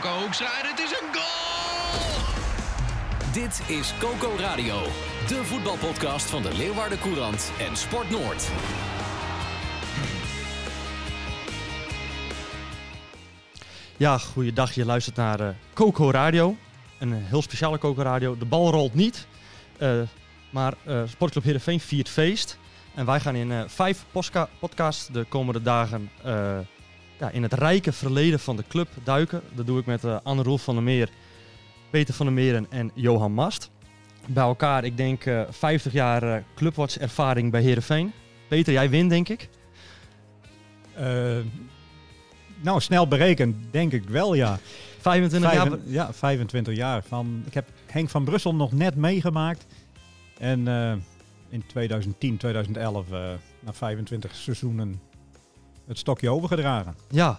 Coco Hoekstra en het is een goal! Dit is Coco Radio, de voetbalpodcast van de Leeuwarden Courant en Sport Noord. Ja, goeiedag. Je luistert naar uh, Coco Radio. Een heel speciale Coco Radio. De bal rolt niet, uh, maar uh, Sportclub Heerenveen viert feest. En wij gaan in vijf podcasts de komende dagen ja, in het rijke verleden van de club duiken. Dat doe ik met uh, Anne Roel van der Meer, Peter van der Meeren en Johan Mast. Bij elkaar, ik denk, uh, 50 jaar uh, clubwatch-ervaring bij Herenveen. Peter, jij wint, denk ik. nou, snel berekend, denk ik wel, ja. 25 Vijf, jaar? Ja, 25 jaar. Van, ik heb Henk van Brussel nog net meegemaakt. En in 2010, 2011, na 25 seizoenen het stokje overgedragen. Ja,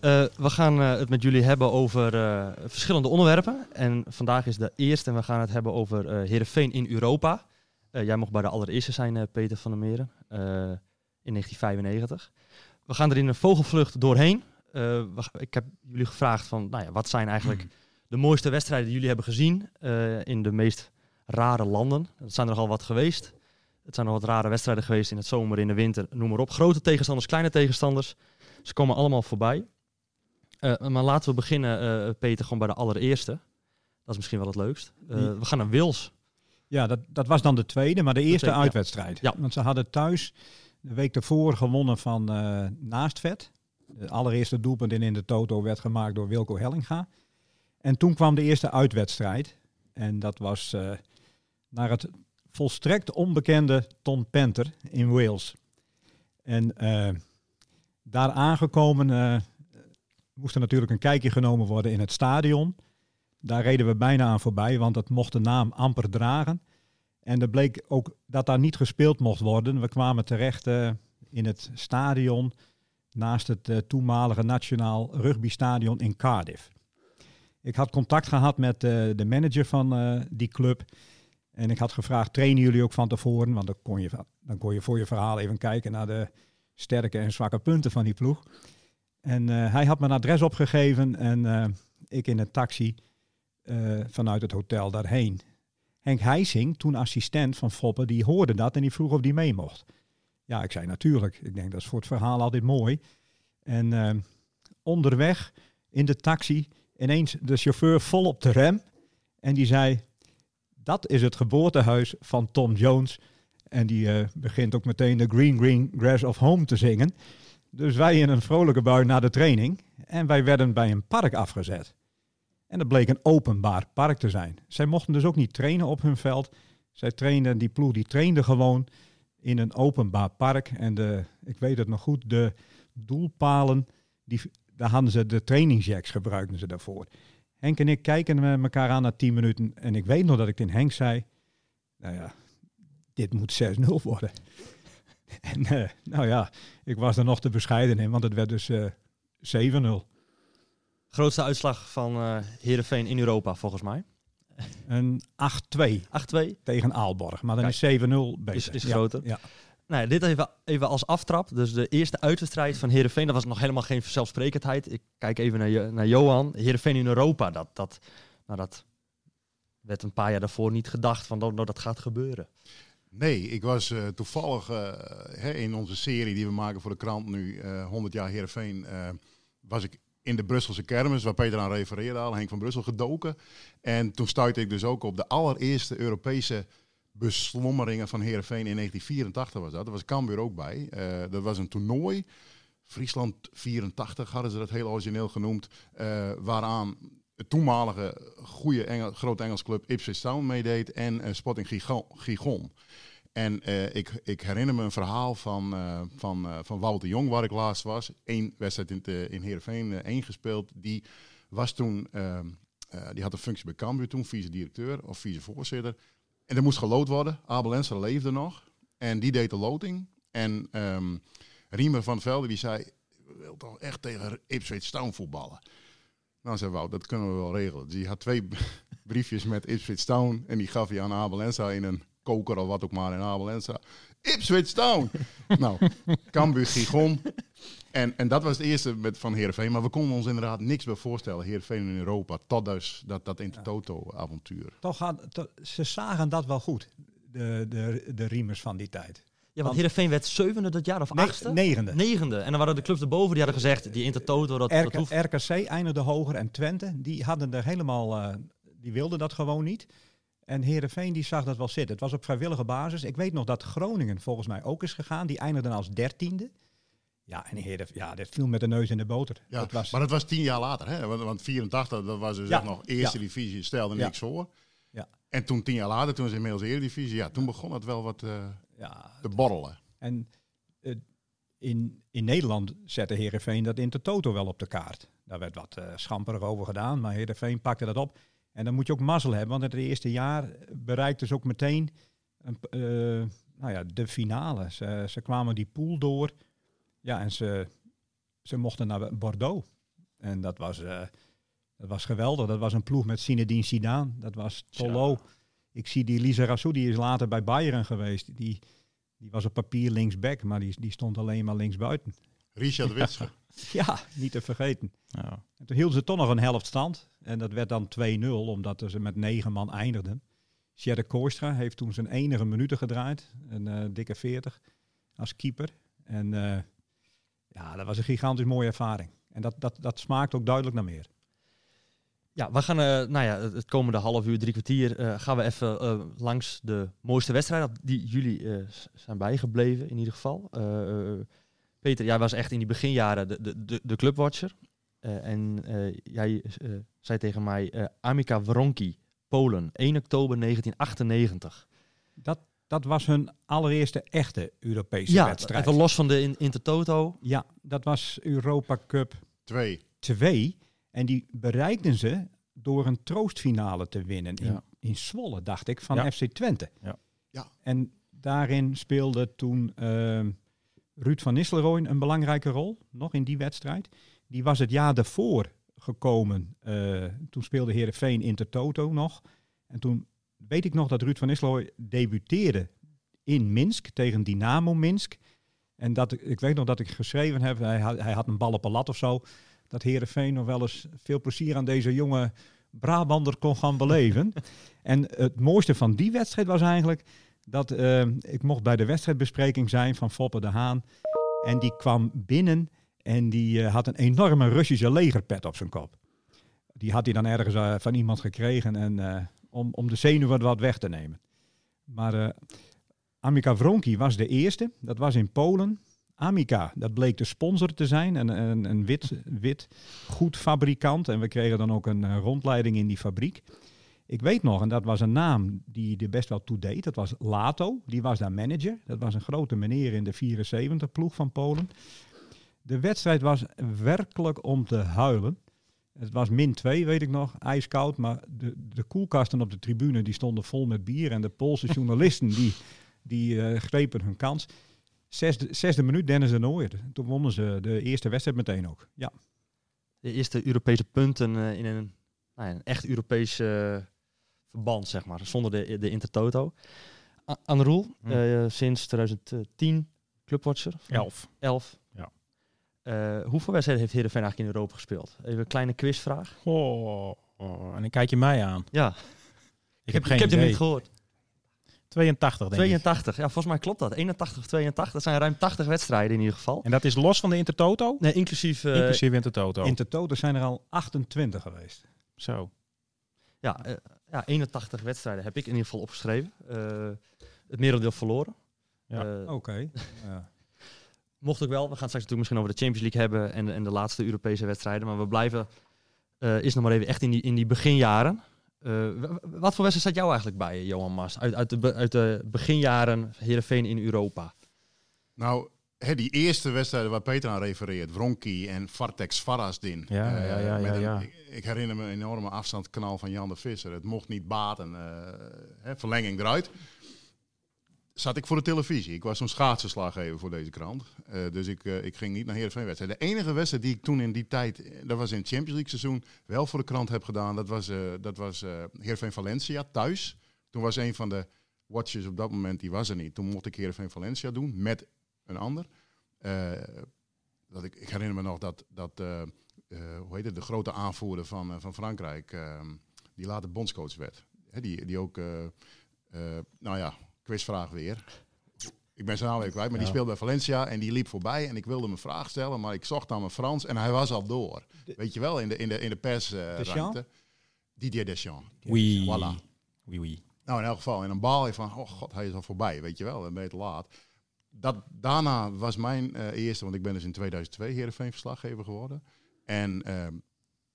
uh, we gaan uh, het met jullie hebben over uh, verschillende onderwerpen. En vandaag is de eerste en we gaan het hebben over uh, Heerenveen in Europa. jij mocht bij de allereerste zijn, Peter van der Meren, in 1995. We gaan er in een vogelvlucht doorheen. Ik heb jullie gevraagd van, nou ja, wat zijn eigenlijk de mooiste wedstrijden die jullie hebben gezien in de meest rare landen. Dat zijn er nogal wat geweest. Het zijn nog wat rare wedstrijden geweest in het zomer, in de winter, noem maar op. Grote tegenstanders, kleine tegenstanders. Ze komen allemaal voorbij. Uh, maar laten we beginnen, uh, Peter, gewoon bij de allereerste. Dat is misschien wel het leukst. Uh, we gaan naar Wils. Ja, dat, dat was dan de tweede, maar de eerste tweede, uitwedstrijd. Ja. Want ze hadden thuis de week ervoor gewonnen van Naastvet. De allereerste doelpunt in, in de Toto werd gemaakt door Wilco Hellinga. En toen kwam de eerste uitwedstrijd. En dat was naar het volstrekt onbekende Ton Penter in Wales. En uh, daar aangekomen uh, moest er natuurlijk een kijkje genomen worden in het stadion. Daar reden we bijna aan voorbij, want dat mocht de naam amper dragen. En er bleek ook dat daar niet gespeeld mocht worden. We kwamen terecht uh, in het stadion naast het toenmalige Nationaal Rugbystadion in Cardiff. Ik had contact gehad met de manager van die club. En ik had gevraagd, trainen jullie ook van tevoren? Want dan kon, je, dan kon je voor je verhaal even kijken naar de sterke en zwakke punten van die ploeg. En uh, hij had een adres opgegeven en uh, ik in een taxi uh, vanuit het hotel daarheen. Henk Heising, toen assistent van Foppe, die hoorde dat en die vroeg of die mee mocht. Ja, ik zei natuurlijk. Ik denk dat is voor het verhaal altijd mooi. En onderweg in de taxi ineens de chauffeur vol op de rem. En die zei, dat is het geboortehuis van Tom Jones. En die uh, begint ook meteen de Green Green Grass of Home te zingen. Dus wij in een vrolijke bui na de training. En wij werden bij een park afgezet. En dat bleek een openbaar park te zijn. Zij mochten dus ook niet trainen op hun veld. Zij trainden, die ploeg die trainde gewoon in een openbaar park. En de, ik weet het nog goed, de doelpalen, die, daar hadden ze de trainingjacks gebruikten ze daarvoor. Henk en ik kijken elkaar aan na 10 minuten. En ik weet nog dat ik tegen Henk zei: Nou ja, dit moet 6-0 worden. en uh, nou ja, ik was er nog te bescheiden in, want het werd dus uh, 7-0. Grootste uitslag van uh, Heerenveen in Europa, volgens mij. Een 8-2. 8-2. Tegen Aalborg. Maar dan Kijk, is 7-0 beter. Is, is groter. Ja. Nou, dit even, even als aftrap. Dus de eerste uitwedstrijd van Heerenveen, dat was nog helemaal geen zelfsprekendheid. Ik kijk even naar, naar Johan. Heerenveen in Europa, dat, dat, nou, dat werd een paar jaar daarvoor niet gedacht van dat, nou, dat gaat gebeuren. Nee, ik was uh, toevallig uh, hè, in onze serie die we maken voor de krant nu, uh, 100 jaar Heerenveen, was ik in de Brusselse kermis, waar Peter aan refereerde al, Henk van Brussel, gedoken. En toen stuitte ik dus ook op de allereerste Europese beslommeringen van Heerenveen in 1984 was dat. Daar was Cambuur ook bij. Uh, dat was een toernooi. Friesland 84 hadden ze dat heel origineel genoemd. Uh, waaraan het toenmalige goede Engel, grote Engels club Ipswich Town meedeed en uh, Sporting Gigon. En eh, ik, ik herinner me een verhaal van, eh, van, eh, van Wouter Jong, waar ik laatst was. Eén wedstrijd in, in Heerenveen, eh, één gespeeld. Die was toen, ehm, eh, die had een functie bij Cambuur toen, vice-directeur of vice-voorzitter. En er moest gelood worden. Abel Enser leefde nog. En die deed de loting. En ehm Riemer van Velde die zei, "Ik wil toch echt tegen Ipswich Town voetballen. Nou, zei Wout, dat kunnen we wel regelen. Die had twee briefjes met Ipswich Town. En die gaf hij aan Abel Enser in een koker of wat ook maar in Abel Enser. Ipswich Town! nou, Cambuur Gigon. En, en dat was het eerste met, van Heerenveen. Maar we konden ons inderdaad niks meer voorstellen. Heerenveen in Europa. Tot dus dat, dat Intertoto-avontuur. Toch had, to- ze zagen dat wel goed, de, de, de Riemers van die tijd. Ja, want Heerenveen werd zevende dat jaar of Nee, achtste? negende. Negende. En dan waren de clubs erboven die hadden gezegd, die Intertoto, dat, dat RK, hoeft. RKC eindigde hoger en Twente, die hadden er helemaal, eh, die wilden dat gewoon niet. En Heerenveen die zag dat wel zitten. Het was op vrijwillige basis. Ik weet nog dat Groningen volgens mij ook is gegaan. Die eindigden als dertiende. Ja, en Heerenveen, ja, dat viel met de neus in de boter. Ja, dat was, maar dat was tien jaar later. Hè? Want, want 84, dat was dus Ja, nog eerste ja. divisie, stelde niks voor. Ja. En toen tien jaar later, toen het inmiddels eredivisie. Ja, toen begon het wel wat eh, ja, te borrelen. En eh, in, in Nederland zette Heerenveen dat in de toto wel op de kaart. Daar werd wat eh schamperig over gedaan, maar Heerenveen pakte dat op. En dan moet je ook mazzel hebben, want het eerste jaar bereikte ze ook meteen een, nou ja, de finale. Ze, ze kwamen die pool door. Ja, en ze, ze mochten naar Bordeaux. En dat was, eh, dat was geweldig. Dat was een ploeg met Zinedine Zidane. Dat was Tolo. Ik zie die Lisa Rassou, die is later bij Bayern geweest. Die, die was op papier linksback, maar die, die stond alleen maar linksbuiten. Richard Witsche. Ja, niet te vergeten. Ja. En toen hielden ze toch nog een helft stand. En dat werd dan 2-0, omdat ze met negen man eindigden. Sjerre Kooistra heeft toen zijn enige minuten gedraaid. Een eh, dikke 40 als keeper. En eh, ja, dat was een gigantisch mooie ervaring. En dat, dat, dat smaakt ook duidelijk naar meer. Ja, we gaan, eh, nou ja, het komende half uur, drie kwartier, eh, gaan we even eh, langs de mooiste wedstrijden die jullie zijn bijgebleven in ieder geval. Peter, jij was echt in die beginjaren de, de, de, de clubwatcher. En jij zei tegen mij, Amica Wronki, Polen, 1 oktober 1998. Dat, dat was hun allereerste echte Europese Ja, wedstrijd. even los van de in, Intertoto. Ja, dat was Europa Cup Twee. 2. En die bereikten ze door een troostfinale te winnen in, Ja. in Zwolle, dacht ik, van Ja. FC Twente. Ja. Ja. En daarin speelde toen ehm, Ruud van Nistelrooy een belangrijke rol, nog in die wedstrijd. Die was het jaar daarvoor gekomen. eh, toen speelde Heerenveen Intertoto nog. En toen weet ik nog dat Ruud van Nistelrooy debuteerde in Minsk tegen Dynamo Minsk. En dat ik, weet nog dat ik geschreven heb, hij had, hij had een bal op een lat of zo, dat Heerenveen nog wel eens veel plezier aan deze jonge Brabander kon gaan beleven. en het mooiste van die wedstrijd was eigenlijk dat eh, ik mocht bij de wedstrijdbespreking zijn van Foppe de Haan. En die kwam binnen en die eh, had een enorme Russische legerpet op zijn kop. Die had hij dan ergens eh, van iemand gekregen en, om, om de zenuwen wat weg te nemen. Maar eh Amica Wronki was de eerste. Dat was in Polen. Amica, dat bleek de sponsor te zijn. Een, een, een wit, wit goed fabrikant. En we kregen dan ook een eh, rondleiding in die fabriek. Ik weet nog, en dat was een naam die er best wel toe deed. Dat was Lato, die was daar manager. Dat was een grote meneer in de 74 ploeg van Polen. De wedstrijd was werkelijk om te huilen. Het was min 2, weet ik nog, ijskoud. Maar de, de koelkasten op de tribune die stonden vol met bier. En de Poolse journalisten die, die eh, grepen hun kans. Zesde, zesde minuut Dennis de Nooijer. Toen wonnen ze de eerste wedstrijd meteen ook. Ja, De eerste Europese punten eh, in een, nou ja, een echt Europees eh, verband, zeg maar, zonder de, de Intertoto. A- Anne Roel, Hm. eh, sinds 2010 clubwatcher. van Elf. 11. Ja. Eh, hoeveel wedstrijden heeft Heerenveen eigenlijk in Europa gespeeld? Even een kleine quizvraag. Oh, oh, en dan kijk je mij aan. Ja, Ik, heb geen ik heb hem niet gehoord. 82 denk ik. 82, ja, volgens mij klopt dat. 81 of 82, dat zijn ruim 80 wedstrijden in ieder geval. En dat is los van de Intertoto? Nee, inclusief, eh, Inclusief Intertoto. in totaal zijn er al 28 geweest. Zo. ja, eh, ja, 81 wedstrijden heb ik in ieder geval opgeschreven. Eh, het merendeel verloren. Ja. Oké. Ja. Mocht ook wel. We gaan straks natuurlijk misschien over de Champions League hebben en, en de laatste Europese wedstrijden. Maar we blijven, eh is nog maar even echt in die, in die beginjaren. Eh, wat voor wedstrijd zat jou eigenlijk bij, Johan Mas? Uit, uit, de, uit de beginjaren Heerenveen in Europa. Nou, hè, die eerste wedstrijden waar Peter aan refereert, Wronki en Vartex Farasdin. Ja, Eh, ja, ja, ja, een-. Ik, ik herinner me een enorme afstandskanaal van Jan de Visser. Het mocht niet baten. eh, hè, verlenging eruit. Zat ik voor de televisie. Ik was zo'n schaatsenslaggever voor deze krant. Eh, dus ik, eh, ik ging niet naar Heerenveen wedstrijd. De enige wedstrijd die ik toen in die tijd, eh, dat was in het Champions League seizoen, wel voor de krant heb gedaan, dat was, eh dat was Heerenveen Valencia thuis. Toen was een van de watchers op dat moment, die was er niet. Toen mocht ik Heerenveen Valencia doen met een ander. Dat ik, ik herinner me nog dat, dat hoe heet het, de grote aanvoerder van, van Frankrijk, eh, die later bondscoach werd. Die, die ook, nou ja, quizvraag weer. Ik ben zijn naam weer kwijt, maar die speelde bij Valencia en die liep voorbij. En ik wilde hem een vraag stellen, maar ik zocht naar mijn Frans en hij was al door. Weet je wel, in de, in de, in de persruimte. Deschamps? Didier Deschamps. Oui. Voilà. Oui, oui. Nou, in elk geval. En een baal je van, oh god, hij is al voorbij, weet je wel, dan ben je te laat. Dat, daarna was mijn eh, eerste, want ik ben dus in 2002 Heerenveen verslaggever geworden. En ehm,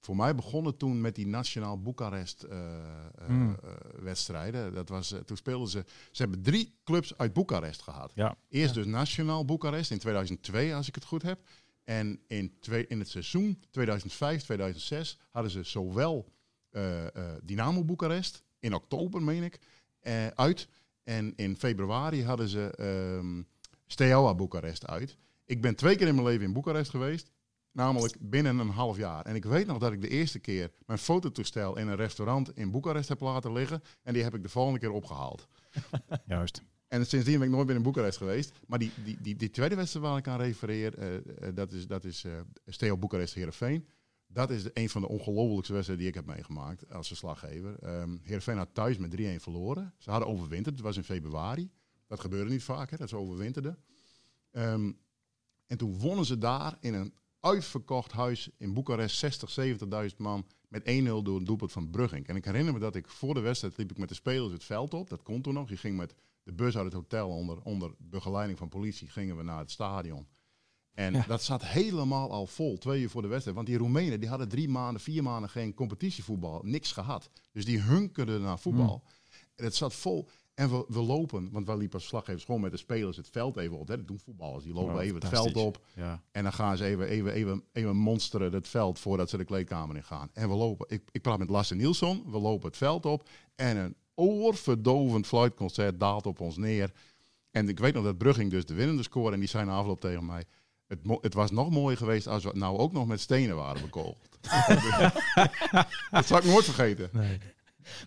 voor mij begon het toen met die Nationaal Boekarest eh, eh, Hmm. eh, wedstrijden. Dat was, toen speelden ze, ze hebben drie clubs uit Boekarest gehad. Ja. Eerst dus Nationaal Boekarest in 2002, als ik het goed heb. En in, twee, in het seizoen 2005, 2006 hadden ze zowel Dynamo Boekarest, in oktober meen ik, uit. En in februari hadden ze ehm Steaua Boekarest uit. Ik ben twee keer in mijn leven in Boekarest geweest. Namelijk binnen een half jaar. En ik weet nog dat ik de eerste keer mijn fototoestel in een restaurant in Boekarest heb laten liggen. En die heb ik de volgende keer opgehaald. Juist. En sindsdien ben ik nooit meer in Boekarest geweest. Maar die, die, die, die tweede wedstrijd waar ik aan refereer, eh, eh, dat is, dat is eh Steaua Boekarest Heerenveen. Dat is een van de ongelooflijkste wedstrijden die ik heb meegemaakt als verslaggever. Um, Heerenveen had thuis met 3-1 verloren. Ze hadden overwinterd, het was in februari. Dat gebeurde niet vaak, hè, dat ze overwinterden. Ehm, en toen wonnen ze daar in een uitverkocht huis in Boekarest, 60, 70.000 man, met 1-0 door een doelpunt van Brugging. En ik herinner me dat ik voor de wedstrijd liep ik met de spelers het veld op. Dat kon toen nog. Je ging met de bus uit het hotel onder, onder begeleiding van politie, gingen we naar het stadion. En Ja. dat zat helemaal al vol, twee uur voor de wedstrijd. Want die Roemenen die hadden drie maanden, vier maanden geen competitievoetbal, niks gehad. Dus die hunkerden naar voetbal. En het zat vol. En we, we lopen, want wij liepen slaggevers gewoon met de spelers het veld even op. Hè. Dat doen voetballers, die lopen Oh, even het veld op. Ja. En dan gaan ze even, even, even, even monsteren het veld voordat ze de kleedkamer in gaan. En we lopen, ik, ik praat met Lasse Nielsen, we lopen het veld op. En een oorverdovend fluitconcert daalt op ons neer. En ik weet nog dat Brugging dus de winnende score en die zijn afloop tegen mij. Het, het was nog mooier geweest als we nou ook nog met stenen waren bekogeld. dat zal ik nooit vergeten.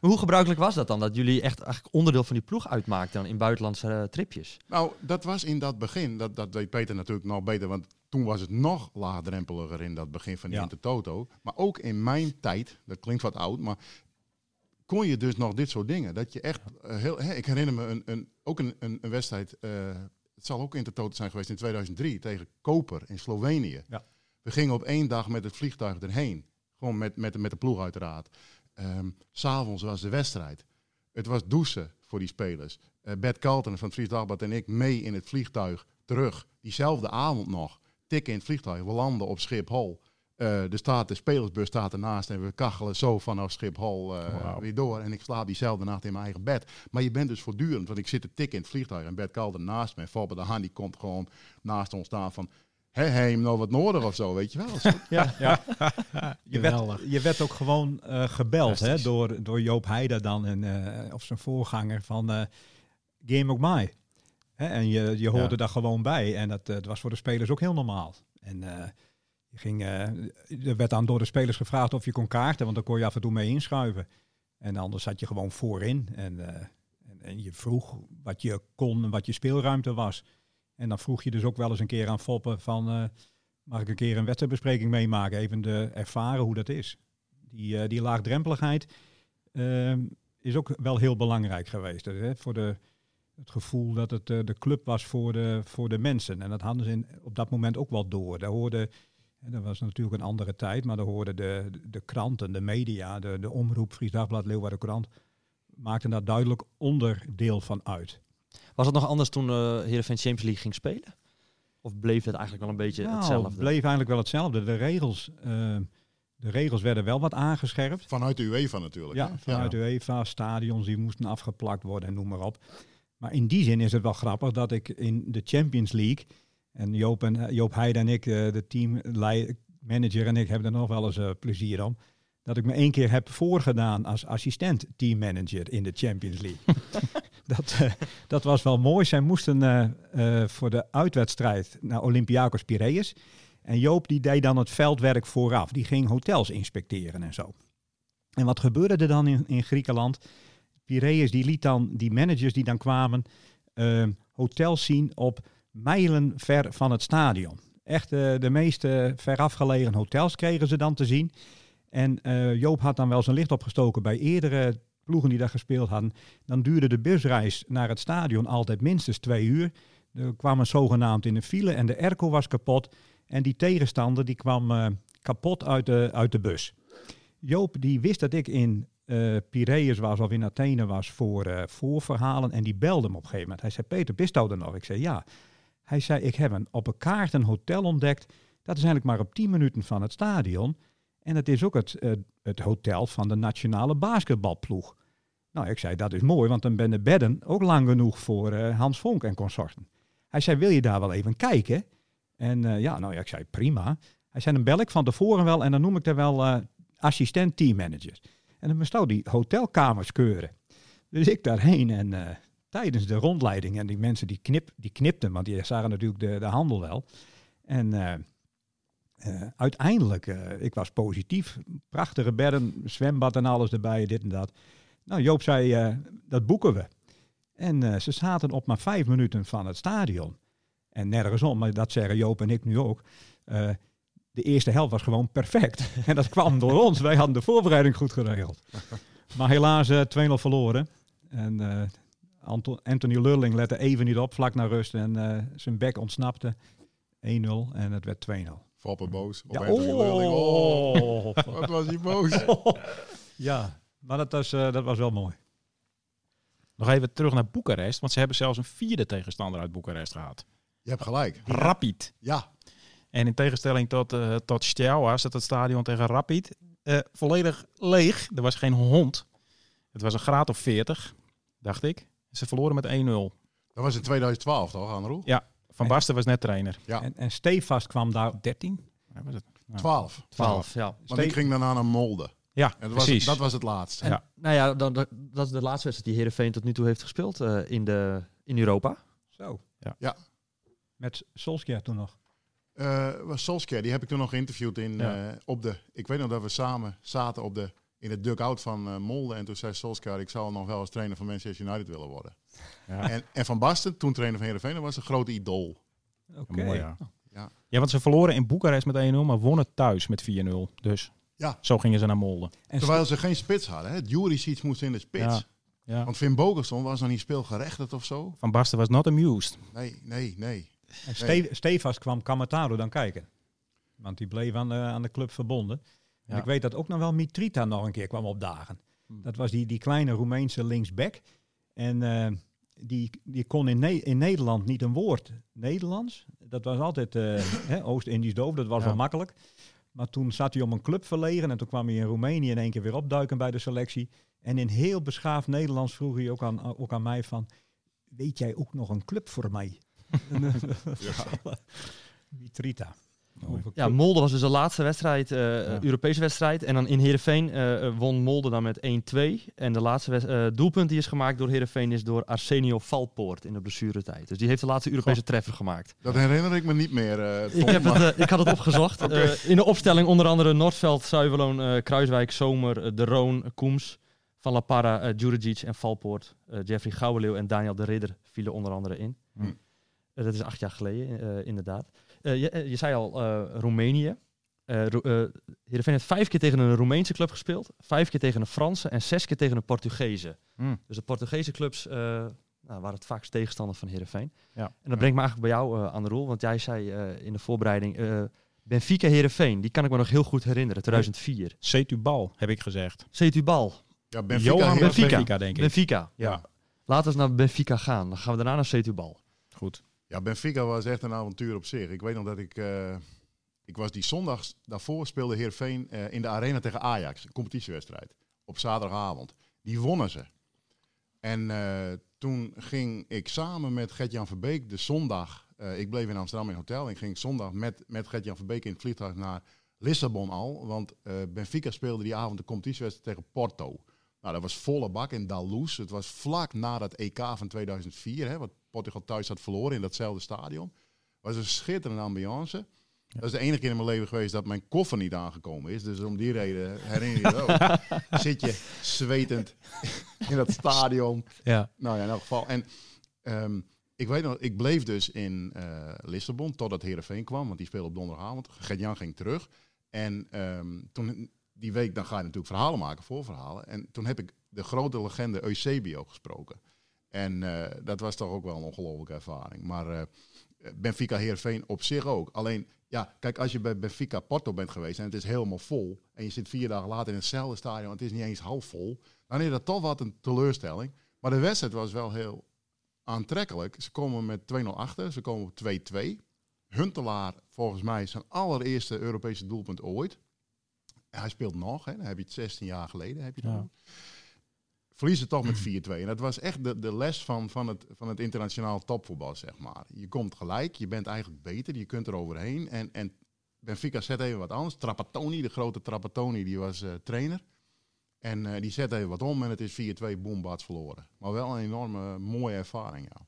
Maar hoe gebruikelijk was dat dan? Dat jullie echt eigenlijk onderdeel van die ploeg uitmaakten dan in buitenlandse eh, tripjes? Nou, dat was in dat begin, dat, dat weet Peter natuurlijk nog beter, want toen was het nog laagdrempeliger in dat begin van die Ja. Intertoto. Maar ook in mijn tijd, dat klinkt wat oud, maar kon je dus nog dit soort dingen. Dat je echt eh, heel, hè, ik herinner me een, een, ook een, een, een wedstrijd, eh, het zal ook Intertoto zijn geweest in 2003 tegen Koper in Slovenië. Ja. We gingen op één dag met het vliegtuig erheen, gewoon met, met, met de ploeg uiteraard. S S'avonds was de wedstrijd. Het was douchen voor die spelers. Eh Bert Carlton van het Fries Dagblad en ik mee in het vliegtuig terug. Diezelfde avond nog. Tikken in het vliegtuig. We landen op Schiphol. Eh de, staat, de spelersbus staat ernaast en we kachelen zo vanaf Schiphol eh, weer door. En ik slaap diezelfde nacht in mijn eigen bed. Maar je bent dus voortdurend, want ik zit te tikken in het vliegtuig en Bert Carlton naast me. En Fabbe de Haan die komt gewoon naast ons staan van... Hé, hey, nog wat nodig of zo, weet je wel. Ja, ja. je, werd, Geweldig. je werd ook gewoon eh, gebeld hè, door, door Joop Heijder dan en, eh, of zijn voorganger van eh, Game mij. Hè, en je, je hoorde Ja. daar gewoon bij. En dat, dat was voor de spelers ook heel normaal. En eh, je ging, eh, er werd dan door de spelers gevraagd of je kon kaarten, want dan kon je af en toe mee inschuiven. En anders zat je gewoon voorin. En, eh, en, en je vroeg wat je kon en wat je speelruimte was. En dan vroeg je dus ook wel eens een keer aan Foppen van... eh, mag ik een keer een wedstrijdbespreking meemaken? Even de ervaren hoe dat is. Die, eh, die laagdrempeligheid ehm, is ook wel heel belangrijk geweest. Hè? Voor de, het gevoel dat het eh, de club was voor de, voor de mensen. En dat hadden ze op dat moment ook wel door. Daar hoorde, en dat was natuurlijk een andere tijd, maar daar hoorden de, de kranten, de media, de, de omroep, Fries Dagblad, Leeuwarden Courant, maakten daar duidelijk onderdeel van uit. Was het nog anders toen eh Heerenveen Champions League ging spelen? Of bleef het eigenlijk wel een beetje Nou, hetzelfde? Het bleef eigenlijk wel hetzelfde. De regels, eh, De regels werden wel wat aangescherpt. Vanuit de UEFA natuurlijk. Ja, hè? vanuit de UEFA, stadions die moesten afgeplakt worden en noem maar op. Maar in die zin is het wel grappig dat ik in de Champions League, en Joop, en, Joop Heide en ik, eh, de teammanager en ik, hebben er nog wel eens eh, plezier om, dat ik me één keer heb voorgedaan als assistent teammanager in de Champions League. dat, eh, dat was wel mooi. Zij moesten eh, eh, voor de uitwedstrijd naar Olympiakos Piraeus. En Joop die deed dan het veldwerk vooraf. Die ging hotels inspecteren en zo. En wat gebeurde er dan in, in Griekenland? Piraeus die liet dan die managers die dan kwamen eh, hotels zien op mijlen ver van het stadion. Echt de meeste verafgelegen hotels kregen ze dan te zien. En Joop had dan wel zijn licht opgestoken bij eerdere ploegen die daar gespeeld hadden. Dan duurde de busreis naar het stadion altijd minstens twee uur. Er kwam een zogenaamd in de file en de airco was kapot. En die tegenstander die kwam eh, kapot uit de, uit de bus. Joop die wist dat ik in eh Piraeus was of in Athene was voor eh, voorverhalen. En die belde me op een gegeven moment. Hij zei, Peter, bist jou er nog? Ik zei, ja. Hij zei, ik heb een, op een kaart een hotel ontdekt. Dat is eigenlijk maar op 10 minuten van het stadion. En het is ook het, het hotel van de nationale basketbalploeg. Nou, ik zei, dat is mooi, want dan ben de bedden ook lang genoeg voor eh, Hans Vonk en consorten. Hij zei, wil je daar wel even kijken? En eh, ja, nou ja, ik zei, prima. Hij zei, dan bel ik van tevoren wel en dan noem ik daar wel eh, assistent teammanager. En dan moest die hotelkamers keuren. Dus ik daarheen en tijdens de rondleiding, en die mensen die, knip, die knipten, want die zagen natuurlijk de, de handel wel. En eh, uiteindelijk, eh, ik was positief. Prachtige bedden, zwembad en alles erbij, dit en dat. Nou, Joop zei, eh, dat boeken we. En ze zaten op maar vijf minuten van het stadion. En nergens om, maar dat zeggen Joop en ik nu ook. De eerste helft was gewoon perfect. en dat kwam door ons. Wij hadden de voorbereiding goed geregeld. maar helaas eh 2-0 verloren. En Anto- Anthony Lulling lette even niet op, vlak naar rust. En zijn bek ontsnapte. 1-0 en het werd 2-0. Boos. Op Ja. Oh, oh. wat was hij boos. ja, maar dat was, eh, dat was wel mooi. Nog even terug naar Boekarest, want ze hebben zelfs een vierde tegenstander uit Boekarest gehad. Je hebt gelijk. Rapid. Ja, En in tegenstelling tot, eh tot Steaua zat het stadion tegen Rapid eh, volledig leeg. Er was geen hond. Het was een graad of 40, dacht ik. Ze verloren met 1-0. dat was in 2012 toch, Anro? Ja, Van Basten was net trainer. Ja. En, en Stefast kwam daar 13? Ja, was het? Ja. 12. 12, ja. Want ik ging daarna naar Molde. Ja, En dat was, precies. dat was het laatste. En, Ja. Nou ja, dan, dat, dat is de laatste wedstrijd die Heerenveen tot nu toe heeft gespeeld eh, in, de, in Europa. Zo. Ja. Ja. Met Solskjaer toen nog. Eh was Solskjaer, die heb ik toen nog geïnterviewd in, Ja. eh, op de... Ik weet nog dat we samen zaten op de, in het dugout van eh, Molde. En toen zei Solskjaer, ik zou nog wel als trainer van Manchester United willen worden. Ja. En, en Van Basten, toen trainer van Heerenveen, was een grote idool. Oké. Ja. Ja. ja, want ze verloren in Boekarest met 1-0, maar wonnen thuis met 4-0. Dus Ja. zo gingen ze naar Molde. En Terwijl ze geen spits hadden. Hè? Juricic moest in de spits. Ja. Ja. Want Finn Bogerson was nog niet speelgerechtigd of zo. Van Basten was not amused. Nee, nee, nee. En Stefas kwam Kamataro dan kijken. Want die bleef aan de, aan de club verbonden. En ik weet dat ook nog wel Mitrita nog een keer kwam opdagen. Hmm. Dat was die, die kleine Roemeense linksback. En eh, die, die kon in, Ne- in Nederland niet een woord Nederlands. Dat was altijd eh, Oost-Indisch doof, dat was wel makkelijk. Maar toen zat hij om een club verlegen en toen kwam hij in Roemenië in één keer weer opduiken bij de selectie. En in heel beschaafd Nederlands vroeg hij ook aan, ook aan mij van, weet jij ook nog een club voor mij? Mitrita. Ja. Molde was dus de laatste wedstrijd, eh, Ja. Europese wedstrijd. En dan in Heerenveen eh, eh, won Molde dan met 1-2. En de laatste eh, doelpunt die is gemaakt door Heerenveen is door Arsenio Valpoort in de blessuretijd. Dus die heeft de laatste Europese treffer gemaakt. Dat herinner ik me niet meer. eh, Tom, Ik, heb het, ik had het opgezocht. Eh, in de opstelling onder andere Noordveld, Zuiverloon, eh, Kruiswijk, Zomer, De Roon, Koems, Van La Parra, Djuricic en Valpoort. Eh, Jeffrey Gouwenleeuw en Daniel de Ridder vielen onder andere in. Hm. Dat is acht jaar geleden, eh, inderdaad. Eh, je, eh, je zei al, eh, Roemenië. Eh Ro- eh, Heerenveen heeft vijf keer tegen een Roemeense club gespeeld. Vijf keer tegen een Franse en zes keer tegen een Portugese. Hm. Dus de Portugese clubs eh, nou, waren het vaakst tegenstander van Heerenveen. Ja. En dat brengt me eigenlijk bij jou eh, aan de rol. Want jij zei eh, in de voorbereiding... eh, Benfica Heerenveen, die kan ik me nog heel goed herinneren. 2004. Setubal, heb ik gezegd. Setubal. ja, Benfica, Johan Benfica. Benfica, denk ik. Benfica. Ja, Laten we eens naar Benfica gaan. Dan gaan we daarna naar Setubal. goed. Ja, Benfica was echt een avontuur op zich. Ik weet nog dat ik... eh, ik was die zondags daarvoor speelde Heerenveen eh, in de arena tegen Ajax, een competitiewedstrijd, op zaterdagavond. Die wonnen ze. En eh, toen ging ik samen met Gert-Jan Verbeek de zondag, ik bleef in Amsterdam in een hotel, en ik ging zondag met, met Gert-Jan Verbeek in het vliegtuig naar Lissabon al, want Benfica speelde die avond de competitiewedstrijd tegen Porto. Nou, dat was volle bak in Dalous. Het was vlak na dat EK van 2004, hè, wat Portugal thuis had verloren in datzelfde stadion. Het was een schitterende ambiance. Dat is de enige keer in mijn leven geweest dat mijn koffer niet aangekomen is. Dus om die reden herinner je ook. Zit je zwetend in dat stadion. Ja. Nou ja, in elk geval. En ehm, ik weet nog, ik bleef dus in eh, Lissabon totdat Heerenveen kwam. Want die speelde op donderdagavond. Gert-Jan ging terug. En ehm, toen, die week, dan ga je natuurlijk verhalen maken, voorverhalen. En toen heb ik de grote legende Eusebio gesproken. En eh, dat was toch ook wel een ongelofelijke ervaring. Maar eh, Benfica Heerenveen op zich ook. Alleen, ja, kijk, als je bij Benfica Porto bent geweest en het is helemaal vol. En je zit vier dagen later in hetzelfde stadion het is niet eens half vol. Dan is dat toch wat een teleurstelling. Maar de wedstrijd was wel heel aantrekkelijk. Ze komen met 2-0 achter, ze komen op 2-2. Huntelaar, volgens mij, zijn allereerste Europese doelpunt ooit. Hij speelt nog, hè. dan heb je het 16 jaar geleden. Heb je het Ja. dan. Verliezen toch met 4-2. En dat was echt de, de les van, van, het, van het internationaal topvoetbal, zeg maar. Je komt gelijk, je bent eigenlijk beter, je kunt er overheen. En, en Benfica zet even wat anders. Trapattoni, de grote Trapattoni, die was eh, trainer. En eh, die zet even wat om en het is 4-2, boom, bats verloren. Maar wel een enorme mooie ervaring, ja.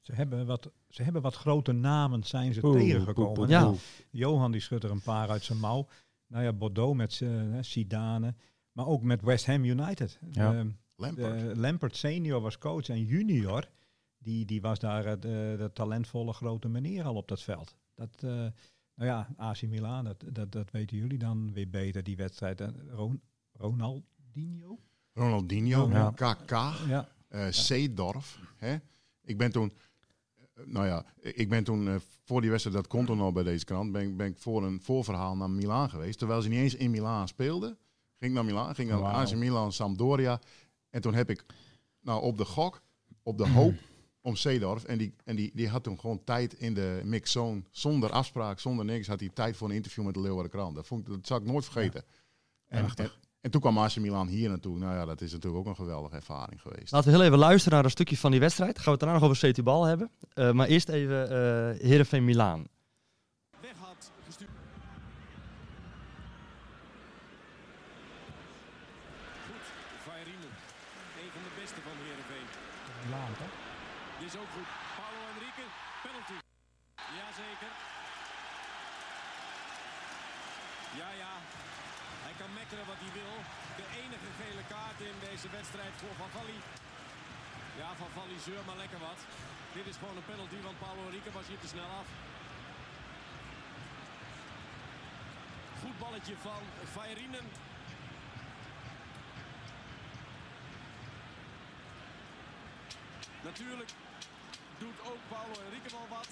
Ze hebben wat, ze hebben wat grote namen zijn ze tegengekomen. Ja. Johan die schudt er een paar uit zijn mouw. Nou ja, Bordeaux met uh, Zidane. Maar ook met West Ham United. Ja. Ehm, Lampard. de Lampert senior was coach en junior, die, die was daar eh, de, de talentvolle grote meneer al op dat veld. Dat, eh, nou ja, AC Milan, dat, dat, dat weten jullie dan weer beter, die wedstrijd. Ron, Ronaldinho? Ronaldinho, Ja. KK, Ja, eh Seedorf. Hè? Ik ben toen, eh, nou ja, ik ben toen eh, voor die wedstrijd, dat komt er nog bij deze krant, ben, ik- ben ik voor een voorverhaal naar Milaan geweest. Terwijl ze niet eens in Milaan speelden. Ging naar Milaan, ging naar Wauw. AC Milan, Sampdoria. En toen heb ik, nou op de gok, op de hoop om Seedorf. En, die, en die, die had toen gewoon tijd in de mixzone, zonder afspraak, zonder niks, had hij tijd voor een interview met de Leeuwarden Krant. Dat, vond ik, dat zal ik nooit vergeten. En, en, en toen kwam AC Milan hier naartoe. Nou ja, dat is natuurlijk ook een geweldige ervaring geweest. Laten we heel even luisteren naar een stukje van die wedstrijd. Gaan we het daarna nog over Setubal hebben. Eh, maar eerst even eh Heerenveen Milaan. weg had gestuurd. Goed, Vairinen. Een van de beste van Heerenveen. Milaan toch? Dit is ook goed. Paulo Henrique, penalty. Jazeker. Ja, ja. Hij kan mekkeren wat hij wil. De enige gele kaart in deze wedstrijd voor Van Valli. Ja, Van Valli zeur maar lekker wat. Dit is gewoon een penalty, want Paulo Henrique was hier te snel af. Goed balletje van Vairinen. Natuurlijk doet ook Paulo Henrique wel wat.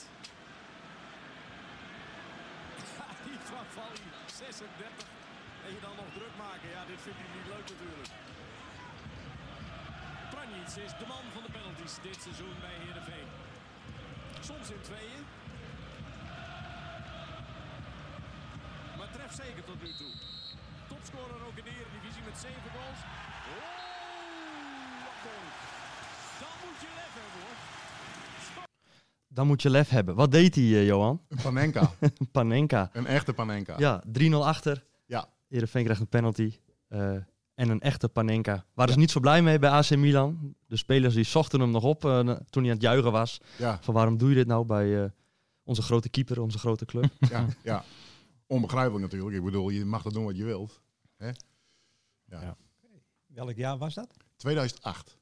Die van Valli, 36. En je dan nog druk maken. Ja, dit vindt hij niet leuk natuurlijk. Pranjic is de man van de penalties dit seizoen bij Heerenveen. Soms in tweeën. Maar treft zeker tot nu toe. Topscorer ook in de Eredivisie met 7 goals. Oh. Dan moet je lef hebben hoor. Dan moet je lef hebben. Wat deed hij, eh, Johan? Een Panenka, Panenka. een echte Panenka. Ja, 3-0 achter. Ja. Heerenveen krijgt een penalty. eh, en een echte Panenka. Waren ze niet zo blij mee bij AC Milan. De spelers die zochten hem nog op eh, toen hij aan het juichen was. Ja, Van waarom doe je dit nou bij eh, onze grote keeper, onze grote club? ja, ja. Onbegrijpelijk natuurlijk. Ik bedoel, je mag dat doen wat je wilt. Hè? Ja. Ja. Welk jaar was dat? 2008.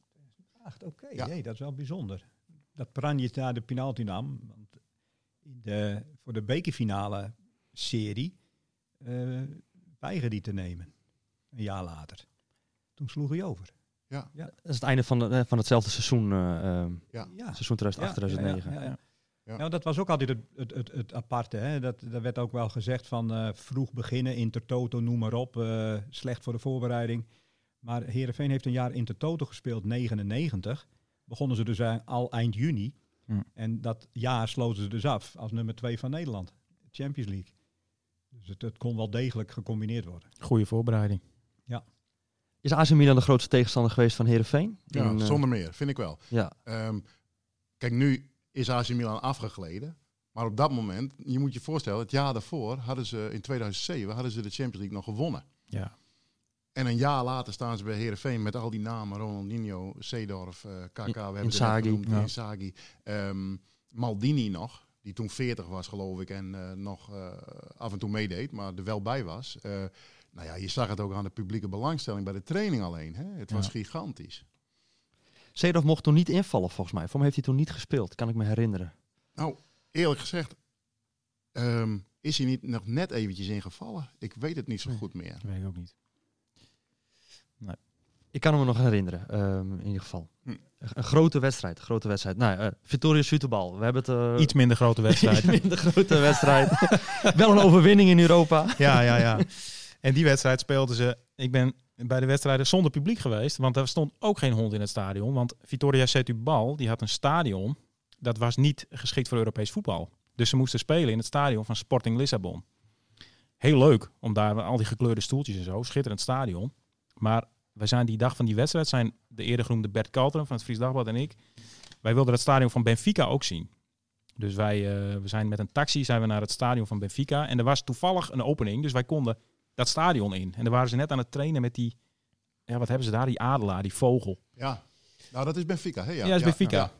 Acht, oké. Ja. Jee, dat is wel bijzonder. Dat Pranjic daar de penalty nam. Want in de, voor de bekerfinale serie eh weigerde hij te nemen. Een jaar later. Toen sloeg hij over. Dat is het einde van, de, eh, van hetzelfde seizoen, eh, Ja. Ja. seizoen 2008, 2009. Ja, ja, ja. Ja. Nou, dat was ook altijd het, het, het, het aparte. Hè? Dat, dat werd ook wel gezegd van eh, vroeg beginnen, Intertoto, noem maar op. eh, slecht voor de voorbereiding. Maar Heerenveen heeft een jaar Intertoto gespeeld, 99. Begonnen ze dus al eind juni. Hm. En dat jaar sloten ze dus af als nummer twee van Nederland. Champions League. Dus het, het kon wel degelijk gecombineerd worden. Goede voorbereiding. Is AC Milan de grootste tegenstander geweest van Herenveen? Ja, zonder meer, vind ik wel. Ja, Ehm, kijk, nu is AC Milan afgegleden. Maar op dat moment, je moet je voorstellen, het jaar daarvoor hadden ze in 2007 hadden ze de Champions League nog gewonnen. Ja. En een jaar later staan ze bij Herenveen met al die namen: Ronaldinho, Seedorf, eh, KK, we hebben Inzaghi, genoemd, ja. Inzaghi, ehm, Maldini nog, die toen 40 was, geloof ik, en eh, nog eh, af en toe meedeed, maar er wel bij was. Eh, nou ja, je zag het ook aan de publieke belangstelling bij de training alleen. Hè? Het was gigantisch. Seedorf mocht toen niet invallen volgens mij. Voor mij heeft hij toen niet gespeeld, kan ik me herinneren. Nou, eerlijk gezegd, ehm, is hij niet nog net eventjes ingevallen? Ik weet het niet zo Nee. goed meer. Weet ik ook niet. Ik kan me nog herinneren, ehm, in ieder geval. Hm. Een, grote wedstrijd, grote wedstrijd. Nou, eh Victoria Süterbal. We hebben het... eh, Iets minder grote wedstrijd. Iets minder grote wedstrijd. Wel een overwinning in Europa. ja, ja, ja. En die wedstrijd speelden ze. Ik ben bij de wedstrijden zonder publiek geweest, want er stond ook geen hond in het stadion. Want Vitoria Setubal die had een stadion dat was niet geschikt voor Europees voetbal. Dus ze moesten spelen in het stadion van Sporting Lissabon. Heel leuk om daar al die gekleurde stoeltjes en zo, schitterend stadion. Maar wij zijn die dag van die wedstrijd zijn de eerder genoemde Bert Kalteren van het Fries Dagblad en ik. Wij wilden het stadion van Benfica ook zien. Dus wij eh, we zijn met een taxi zijn we naar het stadion van Benfica. En er was toevallig een opening, dus wij konden dat stadion in. En daar waren ze net aan het trainen met die, ja, wat hebben ze daar? Die adelaar, die vogel. Ja, nou dat is Benfica. Hè? Ja, dat is Benfica. ja.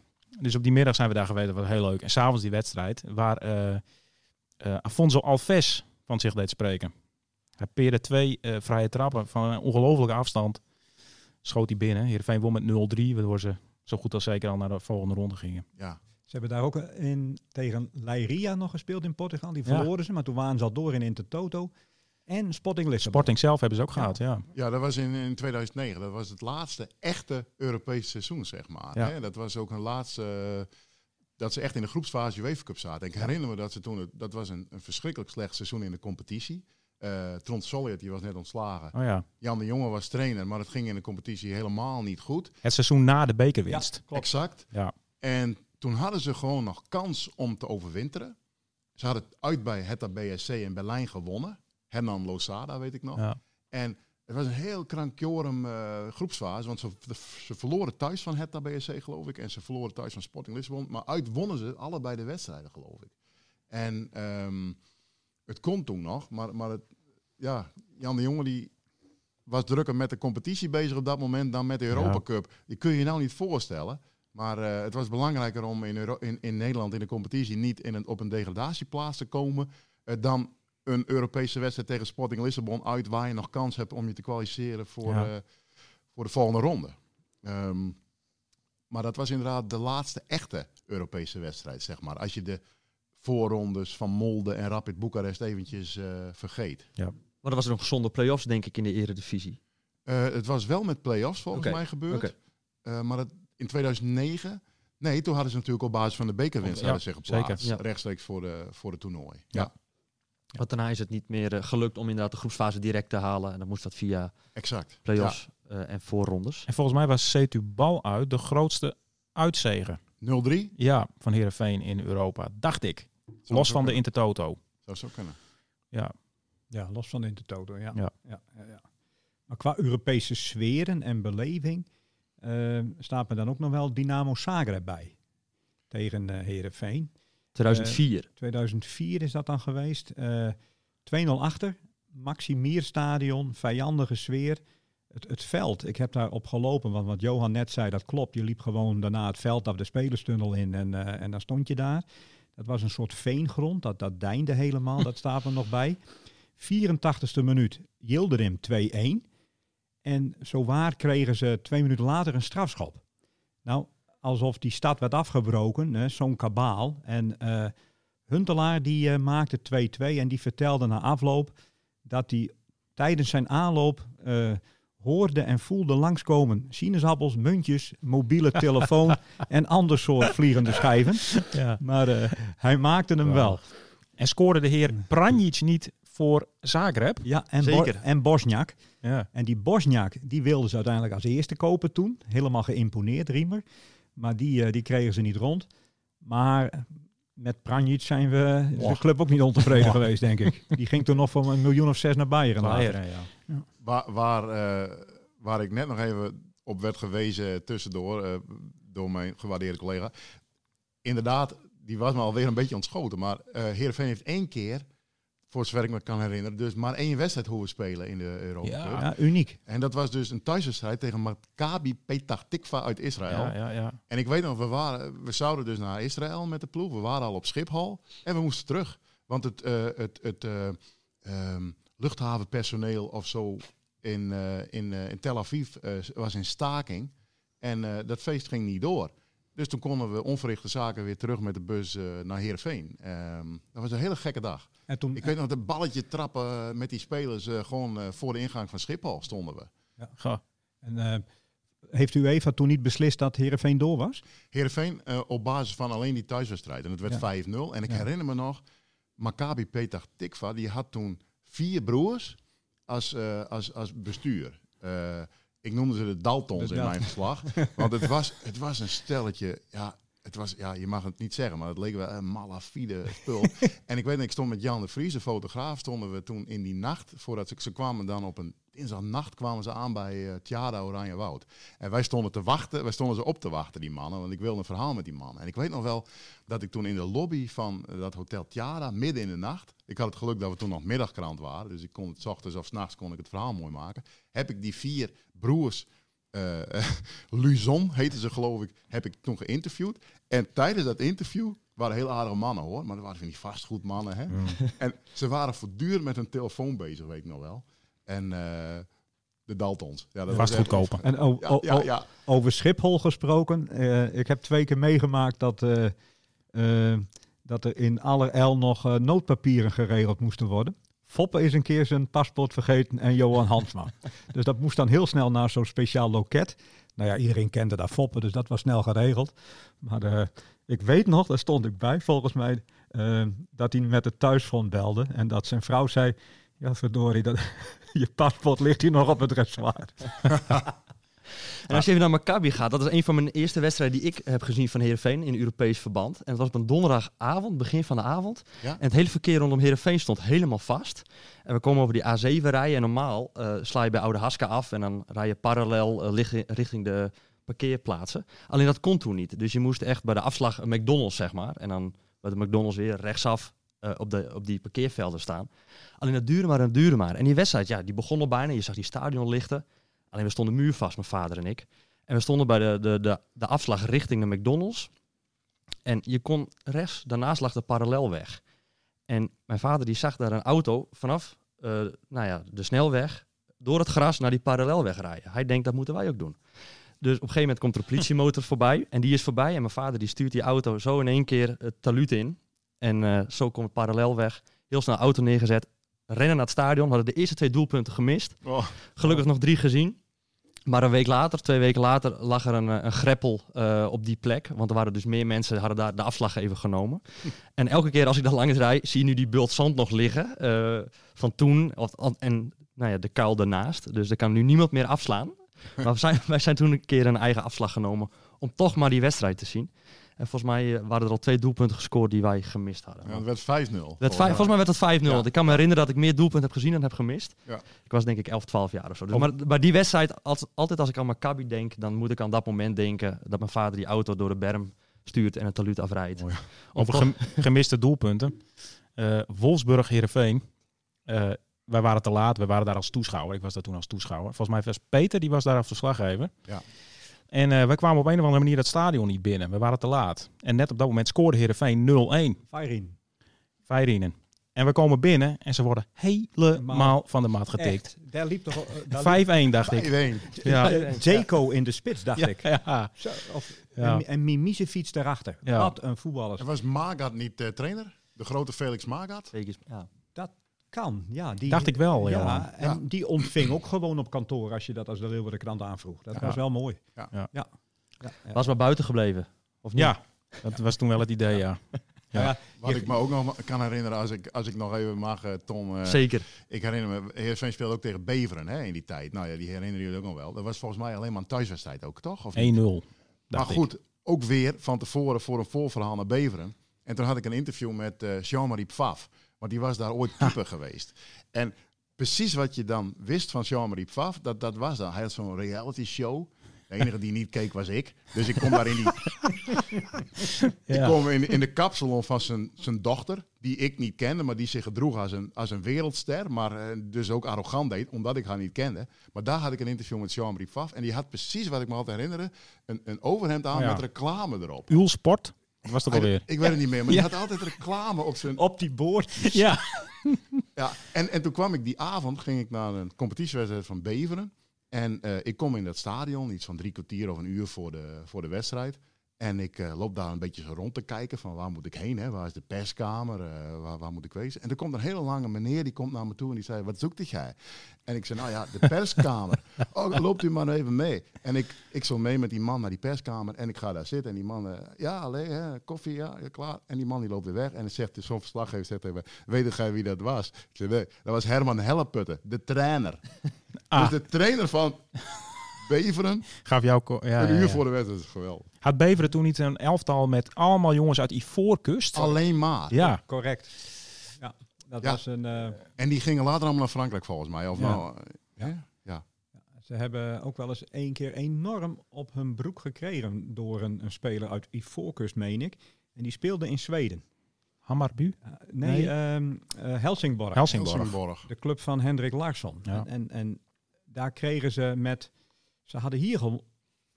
Dus op die middag zijn we daar geweest, dat was heel leuk. En s'avonds die wedstrijd, waar eh, eh, Afonso Alves van zich deed spreken. Hij peerde twee eh, vrije trappen van een ongelofelijke afstand. Schoot hij binnen. Heerenveen won met 0-3, waardoor ze zo goed als zeker al naar de volgende ronde gingen. Ja. Ze hebben daar ook in, tegen Leiria nog gespeeld in Portugal. Die Ja. verloren ze, maar toen waren ze al door in Intertoto. En Sporting Lissabon. Sporting zelf hebben ze ook gehad, ja. Ja, dat was in, in 2009. Dat was het laatste echte Europese seizoen, zeg maar. Ja. Hè? Dat was ook een laatste... eh, dat ze echt in de groepsfase UEFA Cup zaten. Ik herinner me dat ze toen... het- Dat was een, een verschrikkelijk slecht seizoen in de competitie. Eh Trond Solliet, die was net ontslagen. Oh ja. Jan de Jonge was trainer, maar het ging in de competitie helemaal niet goed. Het seizoen na de bekerwinst. klopt. Exact. Ja. En toen hadden ze gewoon nog kans om te overwinteren. Ze hadden het uit bij Hertha BSC in Berlijn gewonnen. Hernan Losada, weet ik nog. Ja. En het was een heel krankjorum eh groepsfase. Want ze, ze verloren thuis van Hertha BSC, geloof ik. En ze verloren thuis van Sporting Lissabon. Maar uit wonnen ze allebei de wedstrijden, geloof ik. En ehm, het kon toen nog. Maar, maar het, ja, Jan de Jonge die was drukker met de competitie bezig op dat moment dan met de Europa Ja. Cup. Die kun je je nou niet voorstellen. Maar eh, het was belangrijker om in, Euro- in, in Nederland in de competitie niet in een, op een degradatieplaats te komen. eh, dan een Europese wedstrijd tegen Sporting Lissabon uit waar je nog kans hebt om je te kwalificeren voor, Ja. eh, voor de volgende ronde. Ehm, maar dat was inderdaad de laatste echte Europese wedstrijd, zeg maar. Als je de voorrondes van Molde en Rapid Boekarest eventjes vergeet. Maar er was er nog zonder play-offs, denk ik, in de eredivisie. Eh, het was wel met play-offs volgens mij gebeurd. oké. Eh, maar het, in 2009... Nee, toen hadden ze natuurlijk op basis van de bekerwinst Ja, hadden ze geplaatst. zeker, ja. Rechtstreeks voor, de, voor het toernooi. Ja. Want daarna is het niet meer eh, gelukt om inderdaad de groepsfase direct te halen. En dan moest dat via exact. play-offs eh, en voorrondes. En volgens mij was Setubal uit de grootste uitzegen. Ja. 0-3? Ja, van Heerenveen in Europa, dacht ik. Los van de. Intertoto. Zou zo kunnen. Ja, Ja, los van de Intertoto, ja. Ja. Ja, ja. Maar qua Europese sferen en beleving eh, staat me dan ook nog wel Dynamo Zagreb bij. Tegen eh Herenveen. 2004. 2004 is dat dan geweest. Eh 2-0 achter. Maximierstadion, vijandige sfeer. Het, het veld, ik heb daar op gelopen, want wat Johan net zei, dat klopt. Je liep gewoon daarna het veld af de spelerstunnel in en, eh, en dan stond je daar. Dat was een soort veengrond, dat, dat deinde helemaal, dat staat er nog bij. 84ste minuut, Yildirim 2-1. En zowaar kregen ze twee minuten later een strafschop. Nou, alsof die stad werd afgebroken, zo'n kabaal. En eh, Huntelaar die eh, maakte 2-2 en die vertelde na afloop dat hij tijdens zijn aanloop eh, hoorde en voelde langskomen sinaasappels, muntjes, mobiele telefoon en ander soort vliegende schijven. ja. Maar hij maakte hem Wow. wel. En scoorde de heer Pranjic niet voor Zagreb? Ja, en, Bo- en Bosniak. Ja. En die Bosniak, die wilden ze uiteindelijk als eerste kopen toen. Helemaal geïmponeerd, Riemer. Maar die, eh, die kregen ze niet rond. Maar met Pranjic zijn we de club ook niet ontevreden Wow. geweest, denk ik. Die ging toen nog voor een miljoen of zes naar Bayern. later. Bayern, ja. Waar, waar, eh, waar ik net nog even op werd gewezen tussendoor eh, door mijn gewaardeerde collega. Inderdaad, die was me alweer een beetje ontschoten. Maar eh Heerenveen heeft één keer, voor zover ik me kan herinneren, dus maar één wedstrijd hoeven spelen in de Europa Ja. Cup. Ja, uniek. En dat was dus een thuiswedstrijd tegen Maccabi Petah Tikva uit Israël. Ja, ja, ja. En ik weet nog, we, waren, we zouden dus naar Israël met de ploeg. We waren al op Schiphol en we moesten terug. Want het, eh, het, het eh, ehm, luchthavenpersoneel of zo in, eh, in, eh, in Tel Aviv eh, was in staking. En eh, dat feest ging niet door. Dus toen konden we onverrichte zaken weer terug met de bus eh, naar Heerenveen. Ehm dat was een hele gekke dag. En toen, Ik weet nog, dat balletje trappen eh, met die spelers eh, gewoon eh, voor de ingang van Schiphol stonden we. Goh. en, eh, heeft u Eva toen niet beslist dat Heerenveen door was? Heerenveen eh, op basis van alleen die thuiswedstrijd. En het werd Ja. 5-0. En ik Ja. herinner me nog, Maccabi Petah Tikva, die had toen vier broers als, als, als bestuur. Eh, ik noemde ze de Daltons De in mijn verslag. Want het was, het was een stelletje, ja, het was, ja, je mag het niet zeggen, maar het leek wel een malafide spul. en ik weet niet, ik stond met Jan de Vries, de fotograaf, stonden we toen in die nacht, voordat ze, ze kwamen dan op een dinsdagnacht kwamen ze aan bij uh, Tjada Oranje Woud. En wij stonden te wachten, wij stonden ze op te wachten, die mannen, want ik wilde een verhaal met die mannen. En ik weet nog wel dat ik toen in de lobby van eh, dat hotel Tjada, midden in de nacht, ik had het geluk dat we toen nog middagkrant waren, dus ik kon het 's ochtends of 's nachts kon ik het verhaal mooi maken, heb ik die vier broers eh Luzon heette ze geloof ik, heb ik toen geïnterviewd. En tijdens dat interview waren hele aardige mannen hoor, maar dat waren van die vastgoedmannen. Hè? En ze waren voortdurend met hun telefoon bezig, weet ik nog wel. En eh, de Daltons. Ja, dat was Vastgoed kopen. En Ja, ja, ja. over Schiphol gesproken. eh, ik heb twee keer meegemaakt dat, dat er in allerijl nog noodpapieren geregeld moesten worden. Foppe is een keer zijn paspoort vergeten en Johan Hansma. dus dat moest dan heel snel naar zo'n speciaal loket. Nou ja, iedereen kende daar Foppe, dus dat was snel geregeld. Maar eh, ik weet nog, daar stond ik bij volgens mij, eh, dat hij met het thuisfront belde. En dat zijn vrouw zei, ja verdorie, dat, je paspoort ligt hier nog op het reservoir. En als je even naar Maccabi gaat, dat is een van mijn eerste wedstrijden die ik heb gezien van Heerenveen in Europees verband. En het was op een donderdagavond, begin van de avond. En het hele verkeer rondom Heerenveen stond helemaal vast. En we komen over die A7 rijden en normaal eh, sla je bij Oude Haska af en dan rij je parallel eh, richting de parkeerplaatsen. Alleen dat kon toen niet. Dus je moest echt bij de afslag een McDonald's, zeg maar. En dan bij de McDonald's weer rechtsaf eh, op, de, op die parkeervelden staan. Alleen dat duurde maar en duurde maar. En die wedstrijd, ja, die begon al bijna. Je zag die stadion lichten. Alleen we stonden muurvast, mijn vader en ik. En we stonden bij de, de, de, de afslag richting de McDonald's. En je kon rechts, daarnaast lag de parallelweg. En mijn vader die zag daar een auto vanaf eh, nou ja, de snelweg door het gras naar die parallelweg rijden. Hij denkt, dat moeten wij ook doen. Dus op een gegeven moment komt er een politiemotor voorbij. En die is voorbij. En mijn vader die stuurt die auto zo in één keer het taluut in. En eh, zo komt het parallelweg. Heel snel auto neergezet. Rennen naar het stadion. We hadden de eerste twee doelpunten gemist. Oh. Gelukkig nog drie gezien. Maar een week later, twee weken later, lag er een, eh, een greppel eh, op die plek. Want er waren dus meer mensen, hadden daar de afslag even genomen. En elke keer als ik daar langs rijd, zie je nu die bult zand nog liggen. eh, van toen. Of, en nou ja, de kuil daarnaast. Dus er kan nu niemand meer afslaan. Maar we zijn, wij zijn toen een keer een eigen afslag genomen. Om toch maar die wedstrijd te zien. En volgens mij eh, waren er al twee doelpunten gescoord die wij gemist hadden. Ja, het werd 5-0. Werd vijf- volgens mij werd het 5-0. Ja. Want Ik kan me herinneren dat ik meer doelpunten heb gezien dan heb gemist. Ja. Ik was denk ik 11, 12 jaar of zo. Dus, Om- maar, maar die wedstrijd, als, altijd als ik aan Maccabi denk, dan moet ik aan dat moment denken dat mijn vader die auto door de berm stuurt en het taluut afrijdt. Mooi. Over gem- gemiste doelpunten. Eh Wolfsburg, Heerenveen. Eh wij waren te laat. We waren daar als toeschouwer. Ik was daar toen als toeschouwer. Volgens mij was Peter, die was daar als verslaggever. Ja. En eh wij kwamen op een of andere manier het stadion niet binnen. We waren te laat. En net op dat moment scoorde Heerenveen 0-1. Feirin. Feirinen. En we komen binnen en ze worden helemaal van de mat getikt. Echt, daar liep toch... eh, daar 5-1 dacht ik. 5-1. Ja. Zeko in de spits, dacht Ja, ik. ja. Zo, of, Ja. En, en Mimicevic daarachter. Ja. Wat een voetballer. En was Magat niet eh, trainer? De grote Felix Magat? Ja. Kan, ja. Die, Dacht ik wel, ja. En Ja. die ontving ook gewoon op kantoor als je dat als de Leeuwarden krant aanvroeg. Dat Ja. was wel mooi. Ja. Ja. ja. Ja. Was maar buiten gebleven. Of niet? Ja, dat was toen wel het idee, ja. Ja. Ja. Wat Je- ik me ook nog kan herinneren, als ik, als ik nog even mag, eh, Tom. eh, Zeker. ik herinner me, Heerenveen speelde ook tegen Beveren hè, in die tijd. Nou ja, die herinneren jullie ook nog wel. Dat was volgens mij alleen maar een thuiswedstrijd ook, toch? Of 1-0. niet? dacht Maar ik. goed, ook weer van tevoren voor een voorverhaal naar Beveren. En toen had ik een interview met eh, Jean-Marie Pfaff. Want die was daar ooit keeper geweest. En precies wat je dan wist van Jean-Marie Pfaff, dat, dat was dan. Hij had zo'n reality show. De enige die niet keek was ik. Dus ik kom daar in die... Ik kom in, in de kapsalon van zijn, zijn dochter, die ik niet kende, maar die zich gedroeg als een, als een wereldster, maar eh, dus ook arrogant deed, omdat ik haar niet kende. Maar daar had ik een interview met Jean-Marie Pfaff en die had precies, wat ik me altijd herinnerde, een, een overhemd aan ja. met reclame erop. Uw sport? Dat was toch alweer? Ik weet het niet meer, maar die had altijd reclame op zijn... Op die boord. Ja. Ja, en, en toen kwam ik die avond, ging ik naar een competitiewedstrijd van Beveren. En eh, ik kom in dat stadion, iets van drie kwartier of een uur voor de, voor de wedstrijd. En ik eh, loop daar een beetje zo rond te kijken van waar moet ik heen, hè? waar is de perskamer, eh, waar, waar moet ik wezen. En er komt een hele lange meneer, die komt naar me toe en die zei, wat zoekt jij? En ik zei, nou ja, de perskamer. oh, loopt u maar even mee. En ik, ik zo mee met die man naar die perskamer en ik ga daar zitten. En die man, eh, ja, alleen, hè, koffie, ja, ja, klaar. En die man die loopt weer weg en zegt zo'n verslaggever zegt me, weet jij wie dat was? Ik zei, nee, dat was Herman Helleputte, de trainer. Ah. Dus de trainer van Beveren, Gaf jou... Ja, een ja, uur ja. voor de wedstrijd, dat is geweldig. Had Beveren toen niet een elftal met allemaal jongens uit Ivoorkust? Alleen maar. Ja. Correct. Ja, dat Ja. was een... eh, En die gingen later allemaal naar Frankrijk volgens mij. Of Ja. nou, eh, hè? ja. Ze hebben ook wel eens één keer enorm op hun broek gekregen door een, een speler uit Ivoorkust, meen ik. En die speelde in Zweden. Hammarby? Uh, nee, Nee. ehm, eh, Helsingborg. Helsingborg. Helsingborg. De club van Hendrik Larsson. Ja. En, en, en daar kregen ze met... Ze hadden hier gewonnen.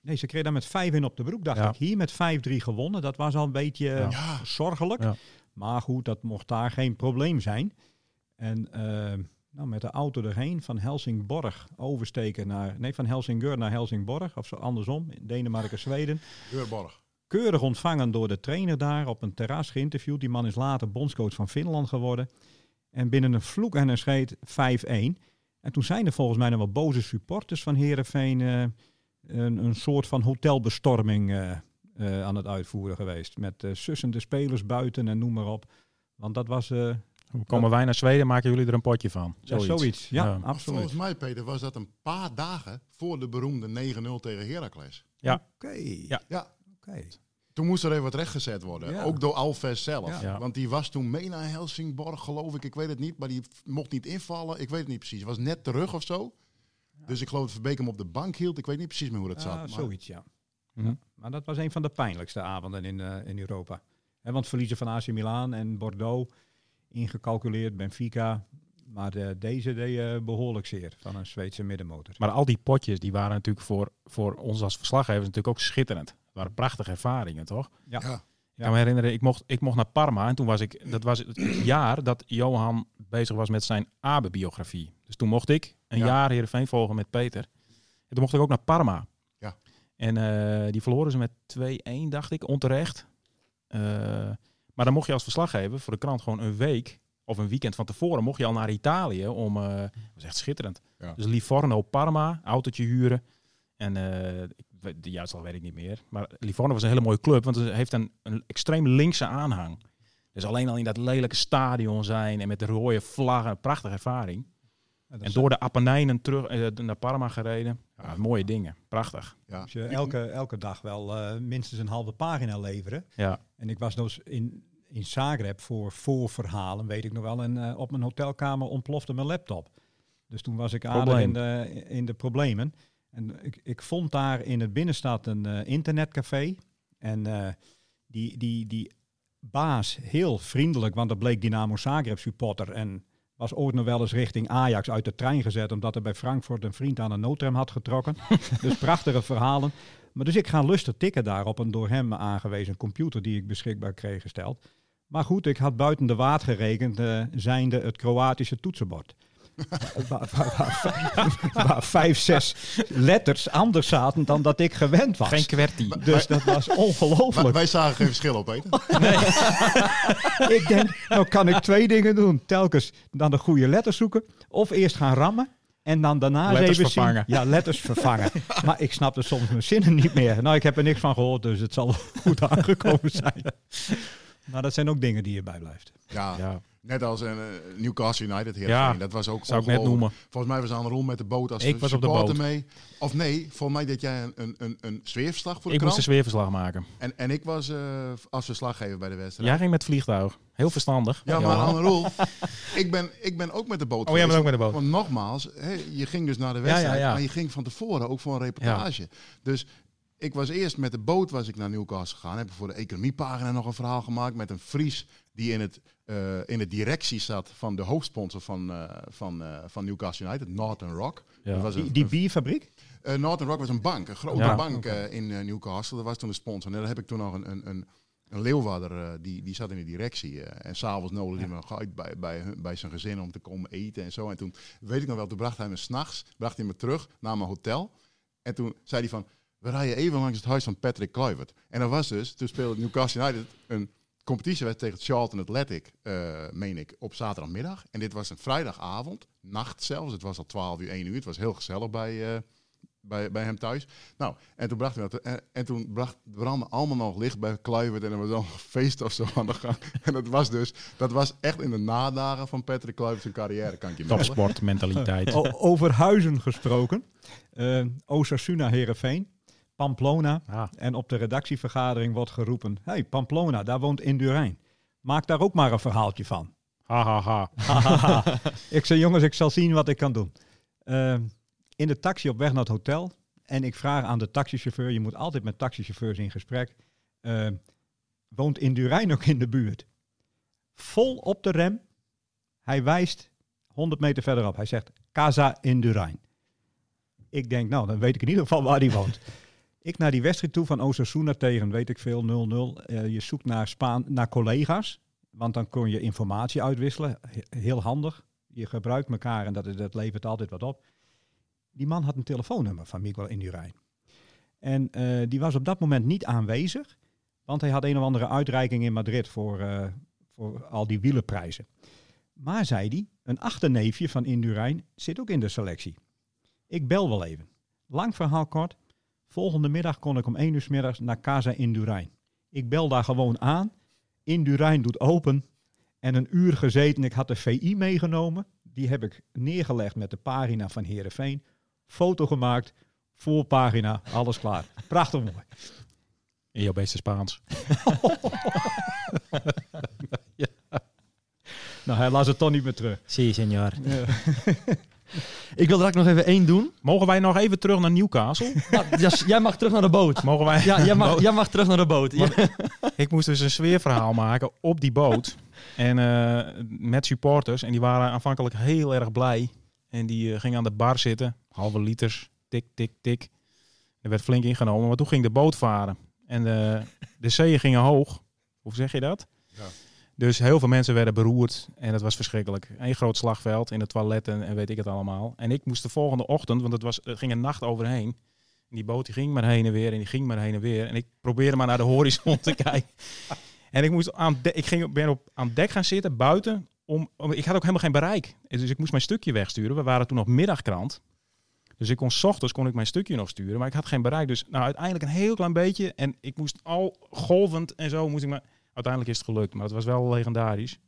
Nee, ze kregen daar met 5 in op de broek, dacht Ja. ik. Hier met 5-3 gewonnen. Dat was al een beetje Ja. Ja. zorgelijk. Ja. Maar goed, dat mocht daar geen probleem zijn. En ehm, nou, met de auto erheen van Helsingborg oversteken naar... Nee, van Helsingør naar Helsingborg. Of zo andersom, in Denemarken, Zweden. Deurborg. Keurig ontvangen door de trainer daar, op een terras geïnterviewd. Die man is later bondscoach van Finland geworden. En binnen een vloek en een scheet 5-1. En toen zijn er volgens mij nog wel boze supporters van Herenveen een, een soort van hotelbestorming eh, eh, aan het uitvoeren geweest. Met eh, sussende spelers buiten en noem maar op. Want dat was eh, Komen wij naar Zweden, maken jullie er een potje van. ja, zoiets. Ja, Ja. Maar absoluut. Volgens mij, Peter, was dat een paar dagen voor de beroemde 9-0 tegen Heracles. Ja. Oké. Ja. Ja. Oké. Toen moest er even wat rechtgezet worden. Ja. Ook door Alves zelf. Ja. Ja. Want die was toen mee naar Helsingborg, geloof ik. Ik weet het niet. Maar die mocht niet invallen. Ik weet het niet precies. Was net terug of zo. Dus ik geloof dat Verbeek hem op de bank hield. Ik weet niet precies meer hoe dat zat. Ah, maar- zoiets, ja. Mhm. Ja. Maar dat was een van de pijnlijkste avonden in, eh, in Europa. Hè, want verliezen van AC Milan en Bordeaux, ingecalculeerd, Benfica. Maar eh, deze deed eh, behoorlijk zeer van een Zweedse middenmotor. Maar al die potjes, die waren natuurlijk voor, voor ons als verslaggevers natuurlijk ook schitterend. Waren prachtige ervaringen, toch? Ja. Ja. Ik kan me herinneren, ik mocht, ik mocht naar Parma en toen was ik, dat was het jaar dat Johan bezig was met zijn Abe-biografie. Dus toen mocht ik een Ja. jaar Heerenveen volgen met Peter. En toen mocht ik ook naar Parma. Ja. En eh, die verloren ze met 2-1, dacht ik, onterecht. Eh, maar dan mocht je als verslaggever voor de krant gewoon een week of een weekend van tevoren mocht je al naar Italië om, eh dat was echt schitterend. Ja. Dus Livorno, Parma, autootje huren. En weet- de uitslag weet ik niet meer. Maar Livorno was een hele mooie club, want het heeft een, een extreem linkse aanhang. Dus alleen al in dat lelijke stadion zijn en met de rode vlaggen, een prachtige ervaring. Ja, En door de Apennijnen terug eh, naar Parma gereden. Ja, mooie dingen, prachtig. Ja. Moet je elke, elke dag wel eh, minstens een halve pagina leveren. Ja, En ik was dus in, in Zagreb voor voorverhalen, weet ik nog wel. En op mijn hotelkamer ontplofte mijn laptop. Dus toen was ik aardig in de, in de problemen. En ik, ik vond daar in het binnenstad een eh, internetcafé. En eh, die, die, die baas, heel vriendelijk, want dat bleek Dynamo Zagreb supporter. En was ooit nog wel eens richting Ajax uit de trein gezet, omdat er bij Frankfurt een vriend aan een noodrem had getrokken. dus prachtige verhalen. Maar dus ik ga lustig tikken daar op een door hem aangewezen computer die ik beschikbaar kreeg gesteld. Maar goed, ik had buiten de waard gerekend, eh, zijnde het Kroatische toetsenbord. Waar, waar- waar- waar vijf, zes letters anders zaten dan dat ik gewend was. geen kwertie. dus dat was ongelooflijk. wij zagen geen verschil op, Peter. ik denk, nou kan ik twee dingen doen. Telkens dan de goede letters zoeken. Of eerst gaan rammen. En dan daarna Letters even vervangen. zien. Ja, letters vervangen. maar ik snapte soms mijn zinnen niet meer. Nou, ik heb er niks van gehoord, dus het zal goed aangekomen zijn. Maar dat zijn ook dingen die je bijblijft. Ja, Ja, net als een eh, Newcastle United. Ja, dat was ook zou ik net noemen. Volgens mij was aan de rol met de boot als Ik was op de boot. mee. Of nee, volgens mij deed jij een, een, een, een zweefslag voor de Ik moest krant. een sfeerverslag maken. En, en ik was eh, als verslaggever bij de wedstrijd. Jij ging met vliegtuig. Heel verstandig. Ja, maar aan de rol. ik, ben, ik ben ook met de boot Oh, jij bent ook met de boot. Want nogmaals, je ging dus naar de Ja, wedstrijd, ja, ja. maar je ging van tevoren ook voor een reportage. Dus ik was eerst met de boot was ik naar Newcastle gegaan. Heb ik voor de economiepagina nog een verhaal gemaakt met een Fries die in het, eh, in de directie zat van de hoofdsponsor van, eh, van, eh, van Newcastle United, Northern Rock. Ja. Dat was Die, een, die bierfabriek? eh, Northern Rock was een bank, een grote Ja. bank eh, in Newcastle. Dat was toen de sponsor. En daar heb ik toen nog een, een, een, een Leeuwarder, eh, die, die zat in de directie. eh, en s'avonds nodigde hij me nog uit bij, bij, hun- bij zijn gezin om te komen eten en zo. En toen, weet ik nog wel, toen bracht hij me s'nachts, bracht hij me terug naar mijn hotel. En toen zei hij van, we rijden even langs het huis van Patrick Kluivert. En dat was dus, toen speelde Newcastle United een competitiewedstrijd tegen Charlton Athletic, eh, meen ik, op zaterdagmiddag. En dit was een vrijdagavond, nacht zelfs. Het was al 12 uur, 1 uur. Het was heel gezellig bij, eh, bij, bij hem thuis. Nou, en toen bracht hij dat. En, en toen bracht brandde allemaal nog licht bij Kluivert en er was al een feest of zo aan de gang. En dat was dus, dat was echt in de nadagen van Patrick Kluivert zijn carrière, kan ik je melden. Topsportmentaliteit. Over huizen gesproken. Eh Osasuna Herenveen. Pamplona. Ah, En op de redactievergadering wordt geroepen... hey, Pamplona, daar woont Indurain. Maak daar ook maar een verhaaltje van. ha, ha, ha. Ik zei, jongens, ik zal zien wat ik kan doen. Ehm, in de taxi op weg naar het hotel. En ik vraag aan de taxichauffeur, je moet altijd met taxichauffeurs in gesprek. ehm, woont Indurain ook in de buurt? Vol op de rem. Hij wijst 100 meter verderop. Hij zegt, Casa Indurain. Ik denk, nou, dan weet ik in ieder geval waar hij woont. Ik naar die wedstrijd toe van Osasuna tegen, weet ik veel, 0-0. Eh, je zoekt naar, Spaan, naar collega's. Want dan kun je informatie uitwisselen. He- Heel handig. Je gebruikt elkaar en dat, dat levert altijd wat op. Die man had een telefoonnummer van Miguel Indurain. En eh, die was op dat moment niet aanwezig. Want hij had een of andere uitreiking in Madrid voor, eh, voor al die wielenprijzen. Maar, zei hij, een achterneefje van Indurain zit ook in de selectie. Ik bel wel even. Lang verhaal kort. Volgende middag kon ik om 1 uur 's middags naar Casa Indurain. Ik bel daar gewoon aan. Indurain doet open. En een uur gezeten. Ik had de VI meegenomen. Die heb ik neergelegd met de pagina van Herenveen. Foto gemaakt. Voorpagina. Alles klaar. Prachtig mooi. In jouw beste Spaans. Nou, hij las het toch niet meer terug. Zie, senor. Ik wil er ook nog even één doen. Mogen wij nog even terug naar Newcastle? Nou, jij mag terug naar de boot. Mogen wij? Ja, jij mag, jij mag terug naar de boot. Ja. Ik moest dus een sfeerverhaal maken op die boot. En eh, met supporters. En die waren aanvankelijk heel erg blij. En die eh, gingen aan de bar zitten. Halve liters. Tik, tik, tik. Er werd flink ingenomen. Maar toen ging de boot varen. En de, de zeeën gingen hoog. Hoe zeg je dat? Ja. Dus heel veel mensen werden beroerd. En het was verschrikkelijk. Een groot slagveld in de toiletten en weet ik het allemaal. En ik moest de volgende ochtend, want het, was, het ging een nacht overheen. En die boot die ging maar heen en weer en die ging maar heen en weer. En ik probeerde maar naar de horizon te kijken. En ik, moest aan de- ik ging, ben op, aan dek gaan zitten, buiten. Om, om- ik had ook helemaal geen bereik. Dus ik moest mijn stukje wegsturen. We waren toen nog middagkrant. Dus ik kon 's ochtends kon ik mijn stukje nog sturen. Maar ik had geen bereik. Dus nou, uiteindelijk een heel klein beetje. En ik moest al golvend en zo moest ik maar... Uiteindelijk is het gelukt. Maar het was wel legendarisch.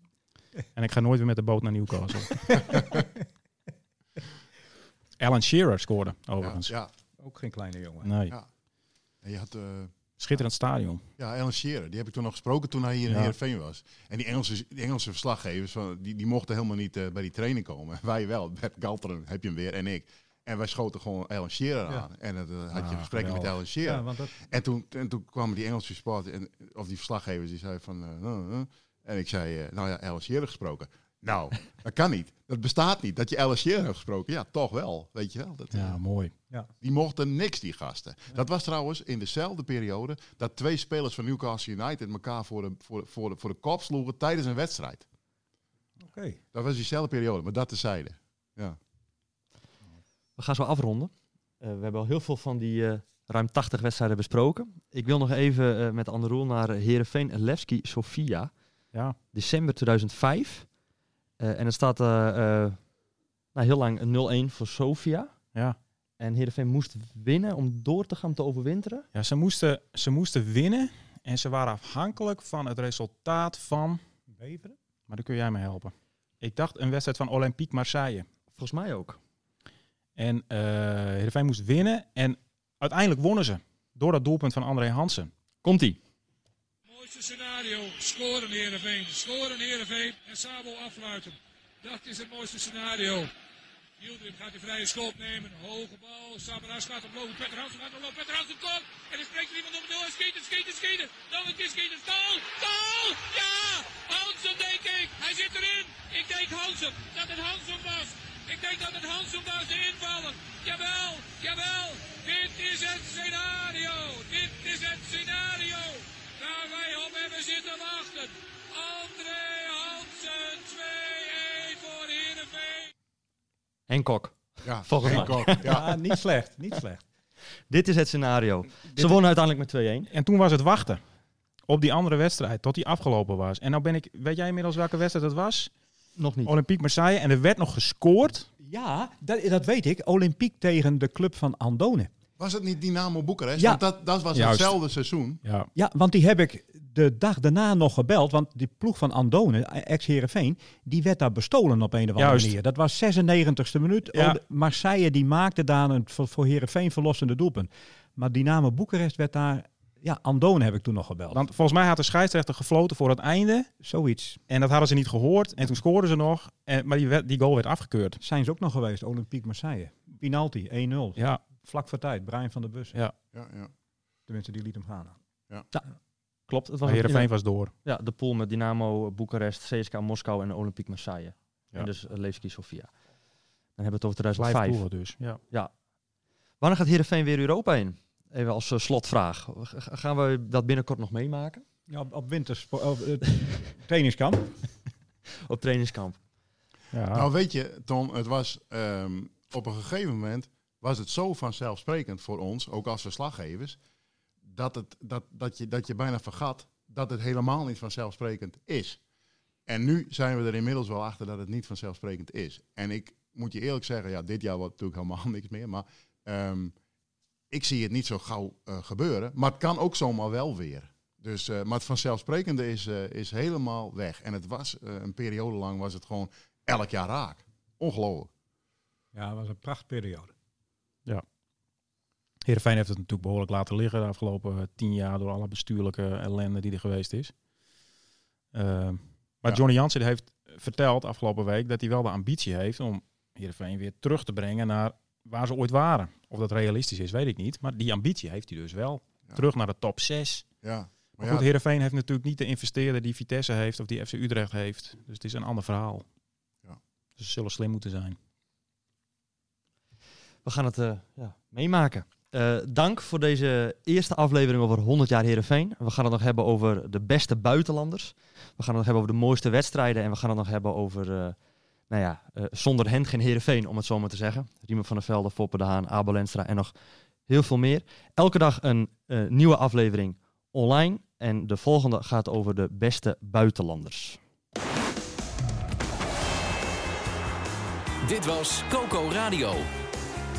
En ik ga nooit weer met de boot naar Newcastle. Alan Shearer scoorde, overigens. ja. Ook geen kleine jongen. Nee. Ja. En je had... eh, Schitterend stadion. Ja, Alan Shearer. Die heb ik toen nog gesproken toen hij hier in Ja. Heerenveen was. En die Engelse, die Engelse verslaggevers, van, die, die mochten helemaal niet eh, bij die training komen. Wij wel. Bert Galteren heb je hem weer en ik. En wij schoten gewoon Alan Shearer Ja. aan. En dan had je Ah, een gesprekje met. Alan Shearer. Ja, want dat, En toen, en toen kwamen die Engelse supporters, en, of die verslaggevers, die zeiden van... eh, eh, eh. En ik zei, eh, nou ja, Alan Shearer gesproken. Nou, dat kan niet. Dat bestaat niet. Dat je Alan Shearer hebt gesproken. Ja, toch wel. Weet je wel. Dat, eh, Ja, mooi. die mochten niks, die gasten. Dat was trouwens in dezelfde periode dat twee spelers van Newcastle United elkaar voor de, voor, de- voor, de, voor de kop sloegen tijdens een wedstrijd. Oké. Dat was diezelfde periode, maar dat tezijde. Ja. We gaan zo afronden. Eh, we hebben al heel veel van die eh, ruim 80 wedstrijden besproken. Ik wil nog even eh, met Anne Roel naar Herenveen Levski Sofia. Ja. December 2005. Eh, en het staat nou, heel lang 0-1 voor Sofia. Ja. En Heerenveen moest winnen om door te gaan te overwinteren. Ja, ze moesten, ze moesten winnen. En ze waren afhankelijk van het resultaat van... Beveren? Maar dan kun jij me helpen. Ik dacht een wedstrijd van Olympique Marseille. Volgens mij ook. En eh Heerenveen moest winnen. En uiteindelijk wonnen ze. Door dat doelpunt van André Hansen. Komt-ie. mooiste scenario. Scoren Heerenveen. Scoren Heerenveen en Sabo afluiten. Dat is het mooiste scenario. Yildirim gaat de vrije schop nemen. Hoge bal. Samaras gaat hem lopen. Petter Hansen gaat lopen. Petter Hansen komt. En er spreekt er iemand op het doel. En sketen, sketen. Dan een keer sketen. Goal! Goal! Ja! Hansen denk ik. Hij zit erin. Ik denk Hansen. Dat het Hansen was. Ik denk dat het Hansen. De invallen. Jawel. Jawel. Dit is het scenario. Dit is het scenario. Waar wij op hebben zitten wachten. André Hansen 2-1 voor Heerenveen. Henk Kok. Ja, Volgens Henk mij. Kok, ja. Ja, niet slecht. Niet slecht. Dit is het scenario. Ze wonnen uiteindelijk met 2-1. En toen was het wachten. Op die andere wedstrijd. Tot die afgelopen was. En nou ben ik... Weet jij inmiddels welke wedstrijd het was? Nog niet. Olympique Marseille. En er werd nog gescoord. Ja, dat, dat weet ik. Olympiek tegen de club van Andone. Was het niet Dynamo Boekarest? Ja. Want dat, dat was Juist. hetzelfde seizoen. Ja. Ja, want die heb ik de dag daarna nog gebeld. Want die ploeg van Andone, ex-Herenveen, die werd daar bestolen op een of andere Juist. manier. Dat was 96e minuut. Ja. Marseille die maakte daar een voor, voor Herenveen verlossende doelpunt. Maar Dynamo Boekarest werd daar... Ja, Andone heb ik toen nog gebeld. Want volgens mij had de scheidsrechter gefloten voor het einde. Zoiets. En dat hadden ze niet gehoord. En toen scoorden ze nog. En, maar die, werd- die goal werd afgekeurd. Zijn ze ook nog geweest, Olympique Marseille. Penalty, 1-0. Ja. Vlak voor tijd, Brian van der Bus. Ja. Ja, ja. Tenminste, die liet hem gaan. Klopt. Het was Heerenveen was door. Ja, de pool met Dynamo, Boekarest, CSK Moskou en Olympique Marseille. Ja. En dus uh, Levski Sofia. Dan hebben we het over Vijf 2005. ploegen dus. Ja. Wanneer gaat Heerenveen weer Europa in? Even als eh, slotvraag. Gaan we dat binnenkort nog meemaken? Ja, op, op winterspo- op, eh, trainingskamp. Op trainingskamp. Ja. Nou weet je, Ton, het was ehm, op een gegeven moment was het zo vanzelfsprekend voor ons, ook als verslaggevers, dat, het, dat, dat, je, dat je bijna vergat dat het helemaal niet vanzelfsprekend is. En nu zijn we er inmiddels wel achter dat het niet vanzelfsprekend is. En ik moet je eerlijk zeggen, ja, dit jaar wordt natuurlijk helemaal niks meer, maar ehm, ik zie het niet zo gauw eh, gebeuren. Maar het kan ook zomaar wel weer. Dus, eh, maar het vanzelfsprekende is, eh, is helemaal weg. En het was eh, een periode lang was het gewoon elk jaar raak. Ongelooflijk. Ja, dat was een prachtperiode. Heerenveen heeft het natuurlijk behoorlijk laten liggen de afgelopen tien jaar door alle bestuurlijke ellende die er geweest is. Eh, maar Ja. Johnny Jansen heeft verteld afgelopen week dat hij wel de ambitie heeft om Heerenveen weer terug te brengen naar waar ze ooit waren. Of dat realistisch is, weet ik niet. Maar die ambitie heeft hij dus wel. Ja. Terug naar de top 6. Ja. Maar Maar goed, ja, Heerenveen heeft natuurlijk niet de investeerder die Vitesse heeft of die FC Utrecht heeft. Dus het is een ander verhaal. Ja. Dus ze zullen slim moeten zijn. We gaan het eh, ja, meemaken. Eh, dank voor deze eerste aflevering over 100 jaar Heerenveen. We gaan het nog hebben over de beste buitenlanders. We gaan het nog hebben over de mooiste wedstrijden. En we gaan het nog hebben over, eh, nou ja, eh, zonder hen geen Heerenveen, om het zo maar te zeggen. Riemen van der Velde, Foppe de Haan, Abel Lenstra en nog heel veel meer. Elke dag een eh, nieuwe aflevering online. En de volgende gaat over de beste buitenlanders. Dit was Coco Radio.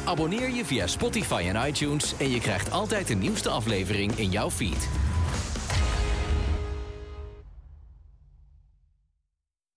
Abonneer je via Spotify en iTunes en je krijgt altijd de nieuwste aflevering in jouw feed.